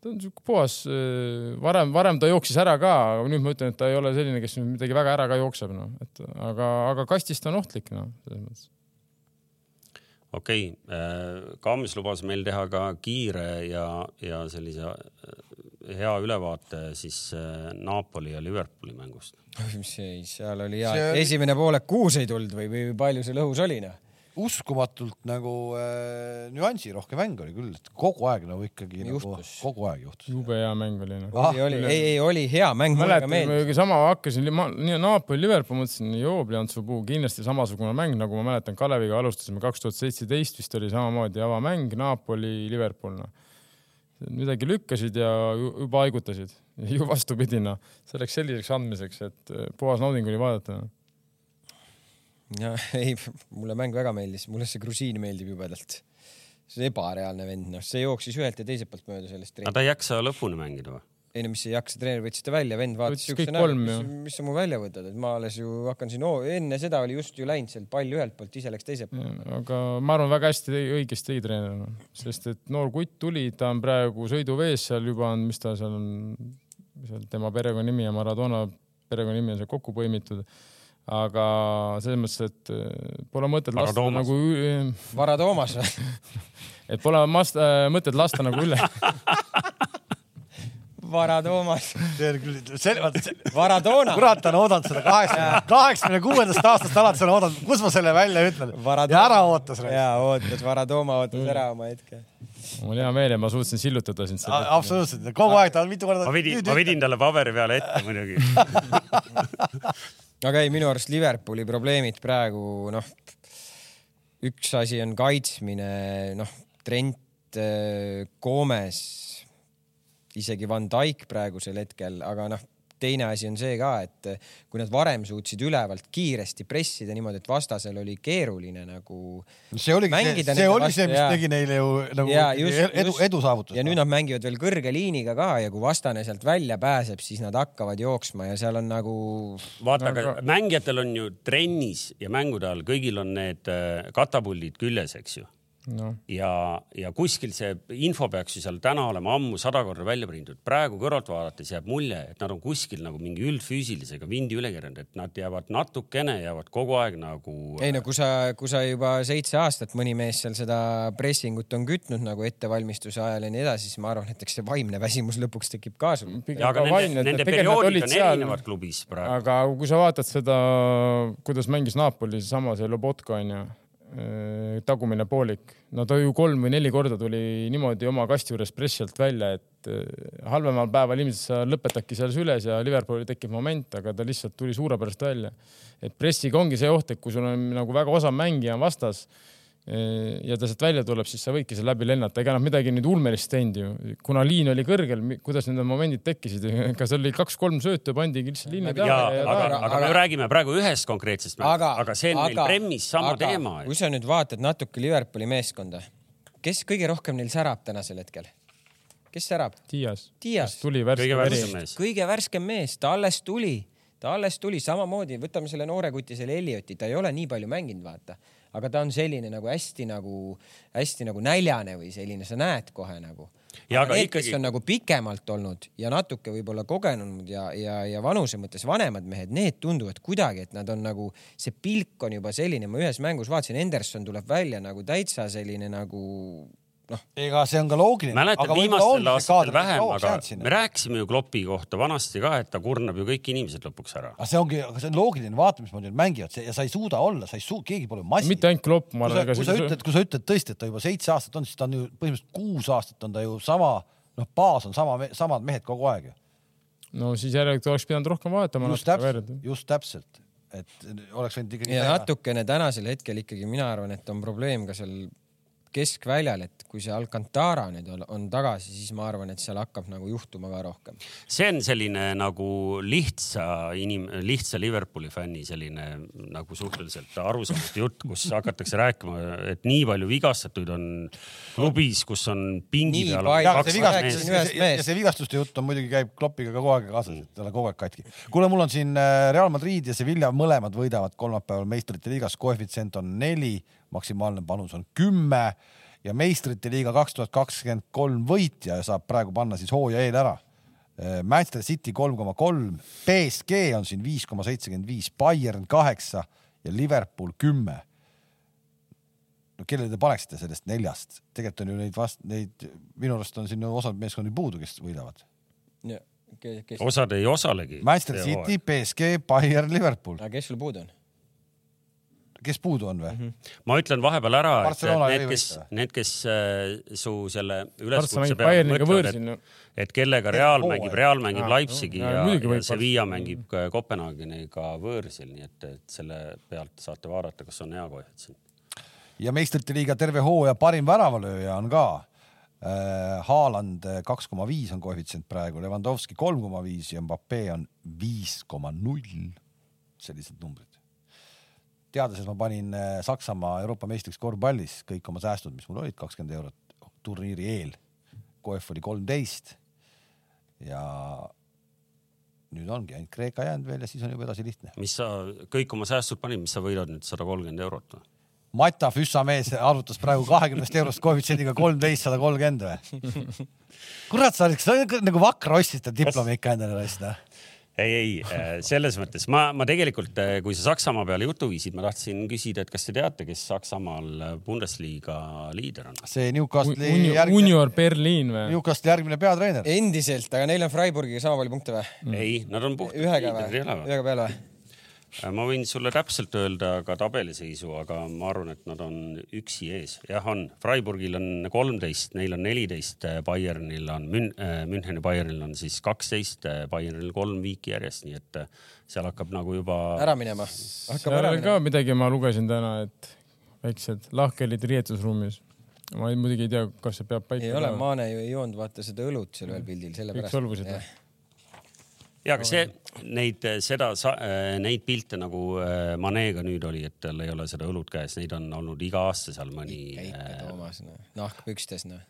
ta on siuke puhas äh,, varem, varem ta jooksis ära ka, aga nüüd ma ütlen, et ta ei ole selline, kes midagi väga ära ka jookseb, noh, et aga, aga kastist on ohtlik, noh, selles mõttes. Okei okay., Kams lubas meil teha ka kiire ja, ja sellise äh, hea ülevaate siis äh, Napoli ja Liverpooli mängust. mis see, seal oli hea esimene poolek kuus ei tulnud või, või palju seal õhus oli noh? Uskumatult nagu äh, nüansirohke mäng oli küll, et kogu aeg nagu ikkagi nagu Juhtus. kogu aeg juhtus. jube hea mäng oli, noh. Ah, oli, oli, ei, ei oli hea mäng, mäletan, meeldis. sama hakkasin, nii Napoli, Liverpool, mõtlesin, Joobli Antsupuu kindlasti samasugune mäng, nagu ma mäletan, Kaleviga alustasime kaks tuhat seitseteist vist oli samamoodi avamäng Napoli, Liverpool, noh. midagi lükkasid ja ju- juba haigutasid, ju vastupidi, noh. see läks selliseks andmiseks, et eh, puhas nauding oli vaadata no. ja ei, mulle mäng väga meeldis, mulle see grusiin meeldib jubedalt. see on ebareaalne vend, noh, see jooksis ühelt ja teiselt poolt mööda sellest aga treenerist. ta ei jaksa lõpuni mängida või? ei no mis ei jaksa, treener võttis ta välja, vend vaatas siukse näoga, kolm, mis, mis sa mu välja võtad, et ma alles ju hakkan siin oh,, enne seda oli just ju läinud seal pall ühelt poolt, ise läks teiselt poolt. aga ma arvan, väga hästi tegi, õigesti tegi treener no., sest et noor kutt tuli, ta on praegu sõiduvees seal juba on, mis ta seal on, seal tema perekonnanimi ja Maradona perekonnanimi on seal kokku põimitud. Aga selles mõttes, et eh, pole mõtet lasta Maradoomas. nagu, Vara Toomas või? et pole mast-, mõtet lasta nagu üle, Vara Toomas, see on küll, see, Varadoona. kurat on oodanud seda kaheksakümne, kaheksakümne kuuendast aastast alates on oodanud, kus ma selle välja ütlen. ja ära ootas. ja ootas, Varatooma ootas ära oma hetke. mul hea meel ja ma suutsin sillutada sind absoluutselt, kogu aeg ta on mitu korda. ma pidin, ma pidin talle paberi peale ette muidugi. aga ei, minu arust Liverpooli probleemid praegu noh, üks asi on kaitsmine, noh, Trent, Gomes, isegi Van Dijk praegusel hetkel, aga noh, teine asi on see ka, et kui nad varem suutsid ülevalt kiiresti pressida niimoodi, et vastasel oli keeruline nagu see oligi, see nende oli see, mis jaa. tegi neile ju nagu ja just, edu, edu saavutada. ja nüüd nad mängivad veel kõrge liiniga ka ja kui vastane sealt välja pääseb, siis nad hakkavad jooksma ja seal on nagu vaata, aga mängijatel on ju trennis ja mängude all kõigil on need äh, katapuldid küljes, eks ju. noh, ja, ja kuskil see info peaks ju seal täna olema ammu sada korda välja prinditud. praegu kõrvalt vaadates jääb mulje, et nad on kuskil nagu mingi üldfüüsilisega vindi üle keeranud, et nad jäävad natukene, jäävad kogu aeg nagu. ei no kui sa, kui sa juba seitse aastat mõni mees seal seda pressingut on kütnud nagu ettevalmistuse ajal ja nii edasi, siis ma arvan, et eks see vaimne väsimus lõpuks tekib ka sul. ja aga nende, nende perioodid on erinevad klubis praegu. aga kui sa vaatad seda, kuidas mängis Napoli seesama see Lobotka onju, tagumine poolik, no ta ju kolm või neli korda tuli niimoodi oma kasti juures pressi alt välja, et eh, halvemal päeval ilmselt sa lõpetadki seal süles ja Liverpoolil tekib moment, aga ta lihtsalt tuli suurepäraselt välja. et pressiga ongi see oht, et kui sul on nagu väga osav mängija vastas ja ta sealt välja tuleb, siis sa võidki seal läbi lennata, ega nad midagi nüüd ulmelist teinud ju, kuna liin oli kõrgel, kuidas need momendid tekkisid, kas oli kaks-kolm söötu, pandigi lihtsalt liini taha aga, taha. aga me räägime praegu ühest konkreetsest aga, aga see on meil Premis sama aga, teema. kui sa nüüd vaatad natuke Liverpooli meeskonda, kes kõige rohkem neil särab tänasel hetkel? kes särab? Dias. Dias. tuli kõige värske värskem veri. mees. kõige värskem mees, ta alles tuli, ta alles tuli, samamoodi võtame selle noore kuti, selle Elioti, ta ei ole nii palju mänginud, vaata, aga ta on selline nagu hästi nagu, hästi nagu näljane või selline, sa näed kohe nagu. Ja aga need, ikkagi- kes on nagu pikemalt olnud ja natuke võib-olla kogenud ja, ja, ja vanuse mõttes vanemad mehed, need tunduvad kuidagi, et nad on nagu, see pilk on juba selline, ma ühes mängus vaatasin, Henderson tuleb välja nagu täitsa selline nagu noh, ega see on ka loogiline. mäletan viimastel aastatel vähem, aga me rääkisime ju Kloppi kohta vanasti ka, et ta kurnab ju kõik inimesed lõpuks ära. aga see ongi, aga see on loogiline, vaata, mismoodi nad mängivad see- ja sa ei suuda olla, sa ei suu-, keegi pole massi. mitte ainult Klopp, ma kui sa, arvan, kui sa ütled, kui sa ütled tõesti, et ta juba seitse aastat on, siis ta on ju põhimõtteliselt kuus aastat on ta ju sama, noh, baas on sama, samad mehed kogu aeg ju. no siis järelikult oleks pidanud rohkem vaatama. just täpselt, just täpselt, et oleks võinud ikkagi. ja natukene tänasel hetkel ikkagi mina arvan, et on probleem ka seal keskväljal, et kui see Alcantara nüüd on, tagasi, siis ma arvan, et seal hakkab nagu juhtuma ka rohkem. see on selline nagu lihtsa inim-, lihtsa Liverpooli fänni selline nagu suhteliselt arusaamatu jutt, kus hakatakse rääkima, et nii palju vigastatuid on klubis, kus on pingi Nii peal palju- kaks see ühest ja mehest. see vigastuste jutt on muidugi käib Kloppiga ka kogu aeg kaasas, et ta on kogu aeg katki. kuule, mul on siin äh, Real Madrid ja Sevilla mõlemad võidavad kolmapäeval meistrite liigas, koefitsient on neli, maksimaalne panus on kümme ja meistrite liiga kaks tuhat kakskümmend kolm võitja saab praegu panna siis hooaja eel ära. Manchester City kolm koma kolm, BSG on siin viis koma seitsekümmend viis, Bayern kaheksa ja Liverpool kümme no kellele te paneksite sellest neljast? tegelikult on ju neid vast-, neid minu arust on siin osad meeskondi puudu, kes võidavad. kes, osad ei osalegi. Manchester City, BSG, Bayern, Liverpool, aga kes sul puudu on? Kes puudu on või mm? -hmm. ma ütlen vahepeal ära, et need, kes need, kes äh, su selle üleskutse peale mõtlevad, et no., et kellega Real mängib, Real mängib Aa, Leipzigi ja, ja võib Sevilla Barca- mängib ka Kopenhaageniga võõrsil, nii et, et selle pealt saate vaadata, kas on hea koefitsient. ja meistrite liiga terve hooaja parim väravalööja on ka äh, Haaland kaks koma viis on koefitsient praegu, Levandovski kolm koma viis ja Mbappe on viis koma null. sellised numbrid. teades, et ma panin äh, Saksamaa Euroopa meistriks korvpallis kõik oma säästud, mis mul olid, kakskümmend eurot turniiri eel, koef oli kolmteist ja nüüd ongi ainult Kreeka jäänud veel ja siis on juba edasi lihtne. mis sa kõik oma säästud panid, mis sa võidad nüüd sada kolmkümmend eurot või? Mata Füssa mees arvutas praegu kahekümnest eurost koefitsiendiga kolmteist sada kolmkümmend või? kurat, sa oled, nagu vakra ostsid diplomi ikka endale raisk noh. ei, ei selles mõttes ma, ma tegelikult, kui sa Saksamaa peale jutu viisid, ma tahtsin küsida, et kas te teate, kes Saksamaal Bundesliga liider on? see Newcastli Uni- järgmine, Junior Berliin või? Newcastli järgmine peatreener. endiselt, aga neil on Freiburgiga sama palju punkte või? ei, nad on puhtalt liidrid, ei ole või? ühega peale või? Ma võin sulle täpselt öelda ka tabeliseisu, aga ma arvan, et nad on üksi ees. jah, on. Freiburgil on kolmteist, neil on neliteist, Bayernil on Mün-, Müncheni Bayernil on siis kaksteist, Bayernil kolm viiki järjest, nii et äh, seal hakkab nagu juba. ära minema. seal oli ka midagi, ma lugesin täna, et väiksed lahkhelid riietusruumis. ma ei, muidugi ei tea, kas see peab paika ei ole, Maane ju ei joonud vaata seda õlut seal ühel pildil, kõik sellepärast. solvusid või? ja, aga see, neid, seda, neid pilte nagu äh, Manega nüüd oli, et tal ei ole seda õlut käes, neid on olnud iga aasta seal mõni. ikka Toomas, noh, nahkpükstes, noh.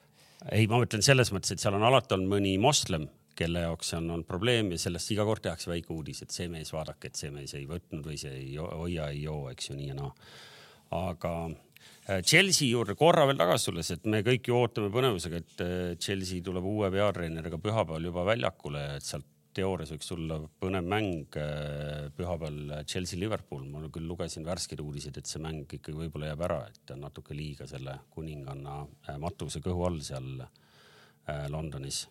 ei, ma mõtlen selles mõttes, et seal on alati olnud mõni moslem, kelle jaoks on olnud probleem ja sellest iga kord tehakse väike uudis, et see mees, vaadake, et see mees ei võtnud või see ei hoia, ei joo, eks ju nii ja naa. aga äh, Chelsea juurde korra veel tagasi tulles, et me kõik ju ootame põnevusega, et äh, Chelsea tuleb uue peatreeneriga pühapäeval juba väljakule, et sealt teoorias võiks tulla põnev mäng äh, pühapäeval Chelsea-Liverpool. ma küll lugesin värskeid uudiseid, et see mäng ikkagi võib-olla jääb ära, et natuke liiga selle kuninganna äh, matuse kõhu all seal äh, Londonis.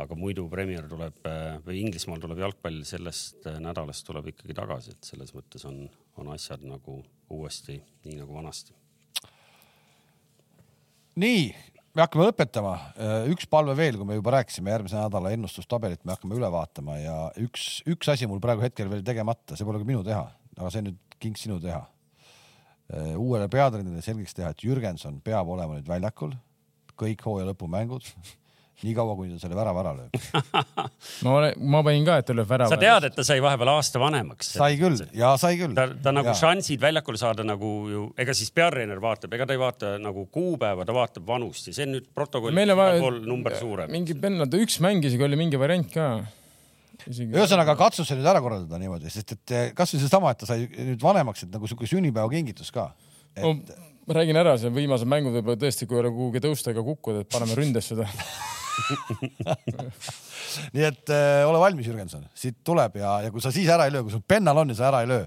aga muidu Premier tuleb või Inglismaal tuleb jalgpall sellest nädalast tuleb ikkagi tagasi, et selles mõttes on, on asjad nagu uuesti nii nagu vanasti. nii, me hakkame lõpetama. üks palve veel, kui me juba rääkisime järgmise nädala ennustustabelit, me hakkame üle vaatama ja üks, üks asi mul praegu hetkel veel tegemata, see pole ka minu teha, aga see nüüd king sinu teha. uuele peatreenerile selgeks teha, et Jürgenson peab olema nüüd väljakul, kõik hooaja lõpumängud, niikaua kuni ta selle värava ära lööb. ma olen, ma panin ka, et ta lööb värava. sa tead, et ta sai vahepeal aasta vanemaks? sai küll ja sai küll. ta, ta nagu Jaa. šansid väljakule saada nagu ju, ega siis peatreener vaatab, ega ta ei vaata nagu kuupäeva, ta vaatab vanust ja see on nüüd vaja pool number suurem. mingi vennad, üks mäng isegi oli mingi variant ka. isegi. ühesõnaga katsu see nüüd ära korraldada niimoodi, sest et eh, kasvõi seesama, et ta sai nüüd vanemaks, et nagu sihuke sünnipäevakingitus ka. No, ma räägin ära, see viimased mängud võib-olla tõesti, kui ei ole kuhugi tõusta ega kukkuda, et paneme ründesse ta. nii et äh, ole valmis, Jürgenson, siit tuleb ja, ja kui sa siis ära ei löö, kui sul pennal on ja sa ära ei löö,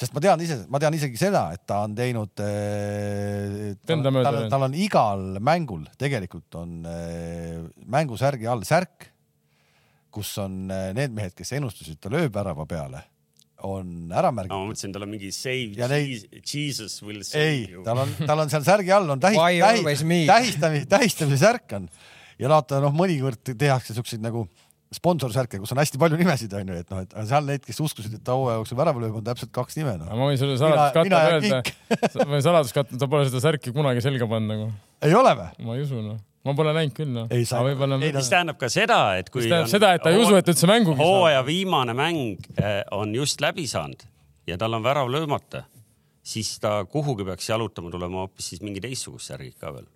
sest ma tean ise, ma tean isegi seda, et ta on teinud äh,, tal, tal, on igal mängul tegelikult on äh, mängusärgi all särk, kus on äh, need mehed, kes ennustasid, ta lööb värava peale, on ära no, ma märgitud. mõtlesin, tal on mingi save Ja neid- Jesus, will ei save, you. tal on, tal on seal särgi all on tähis, Why tähis, always me? tähistamise, tähistamise särk on ja vaata noh, mõnikord tehakse siukseid nagu sponsorsärke, kus on hästi palju nimesid onju, et noh, et seal need, kes uskusid, et ta hooaja jooksul värava lööb, on täpselt kaks nime noh. ma võin sulle saladuskatte öelda, ma võin saladuskatte, ta pole seda särki kunagi selga pannud nagu. ei ole või? ma ei usu noh, ma pole näinud küll noh. Ei, sa- võib-olla. ei, mis tähendab ka seda, et kui mis tähendab seda, et ta ei usu, et üldse saab. hooaja viimane mäng eh, on just läbi saanud ja tal on värav löömata, siis ta kuhugi peaks jalutama tulema hoopis siis mingi teistsugust särgi ka veel.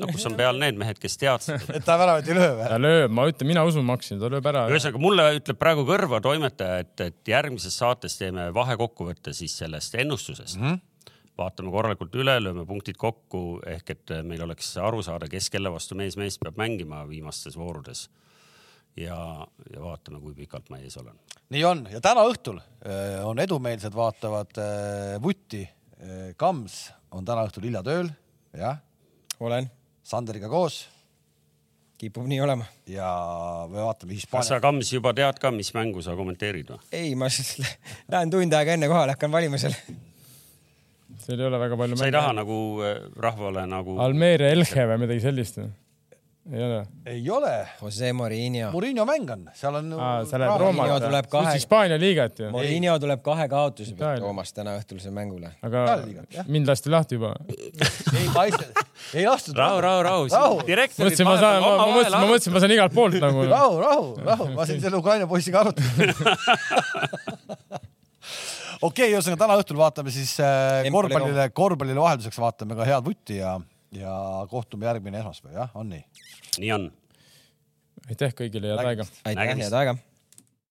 No kus on peal need mehed, kes teadsid. et ta väravat ei löö või? ta lööb, ma ütlen, mina usun Maxi, ta lööb ära. ühesõnaga mulle ütleb praegu kõrva toimetaja, et, et järgmises saates teeme vahekokkuvõtte siis sellest ennustusest mm. -hmm. vaatame korralikult üle, lööme punktid kokku ehk et meil oleks aru saada, kes kelle vastu mees meest peab mängima viimastes voorudes. ja, ja vaatame, kui pikalt ma ees olen. nii on ja täna õhtul äh, on edumeelsed vaatavad äh, vutti. Kams on täna õhtul hilja tööl, jah, olen, Sanderiga koos kipub nii olema. ja me vaatame kas Hispaania sa, Kams, juba tead ka, mis mängu sa kommenteerid või? ei, ma siis lähen tund aega enne kohale, hakkan valima seal. seal ei ole väga palju sa ei taha nagu äh, rahvale nagu Almeria Elche või midagi sellist? Ei ole? ei ole, Jose Mourinho. Murillo mäng on, seal on. sa lähed Mourinho Rooma tuleb kahe- Hispaania liigat ju. Mourinho tuleb kahe kaotuse pealt. Roomast täna õhtusele mängule. aga mind lasti lahti juba. ei, ma ei, lastud. rahu, rahu, rahu, mõtlesin, ma saan, ma, mõtlesin, ma mõtlesin, ma saan igalt poolt nagu. rahu, rahu, rahu, ma siin selle Ukraina poisiga arutan. okei, ühesõnaga täna õhtul vaatame siis äh, korvpallile, korvpallile vahelduseks vaatame ka head vutti ja, ja kohtume järgmine esmaspäev, jah, on nii? nii on. Aitäh kõigile, head aega. aitäh, head aega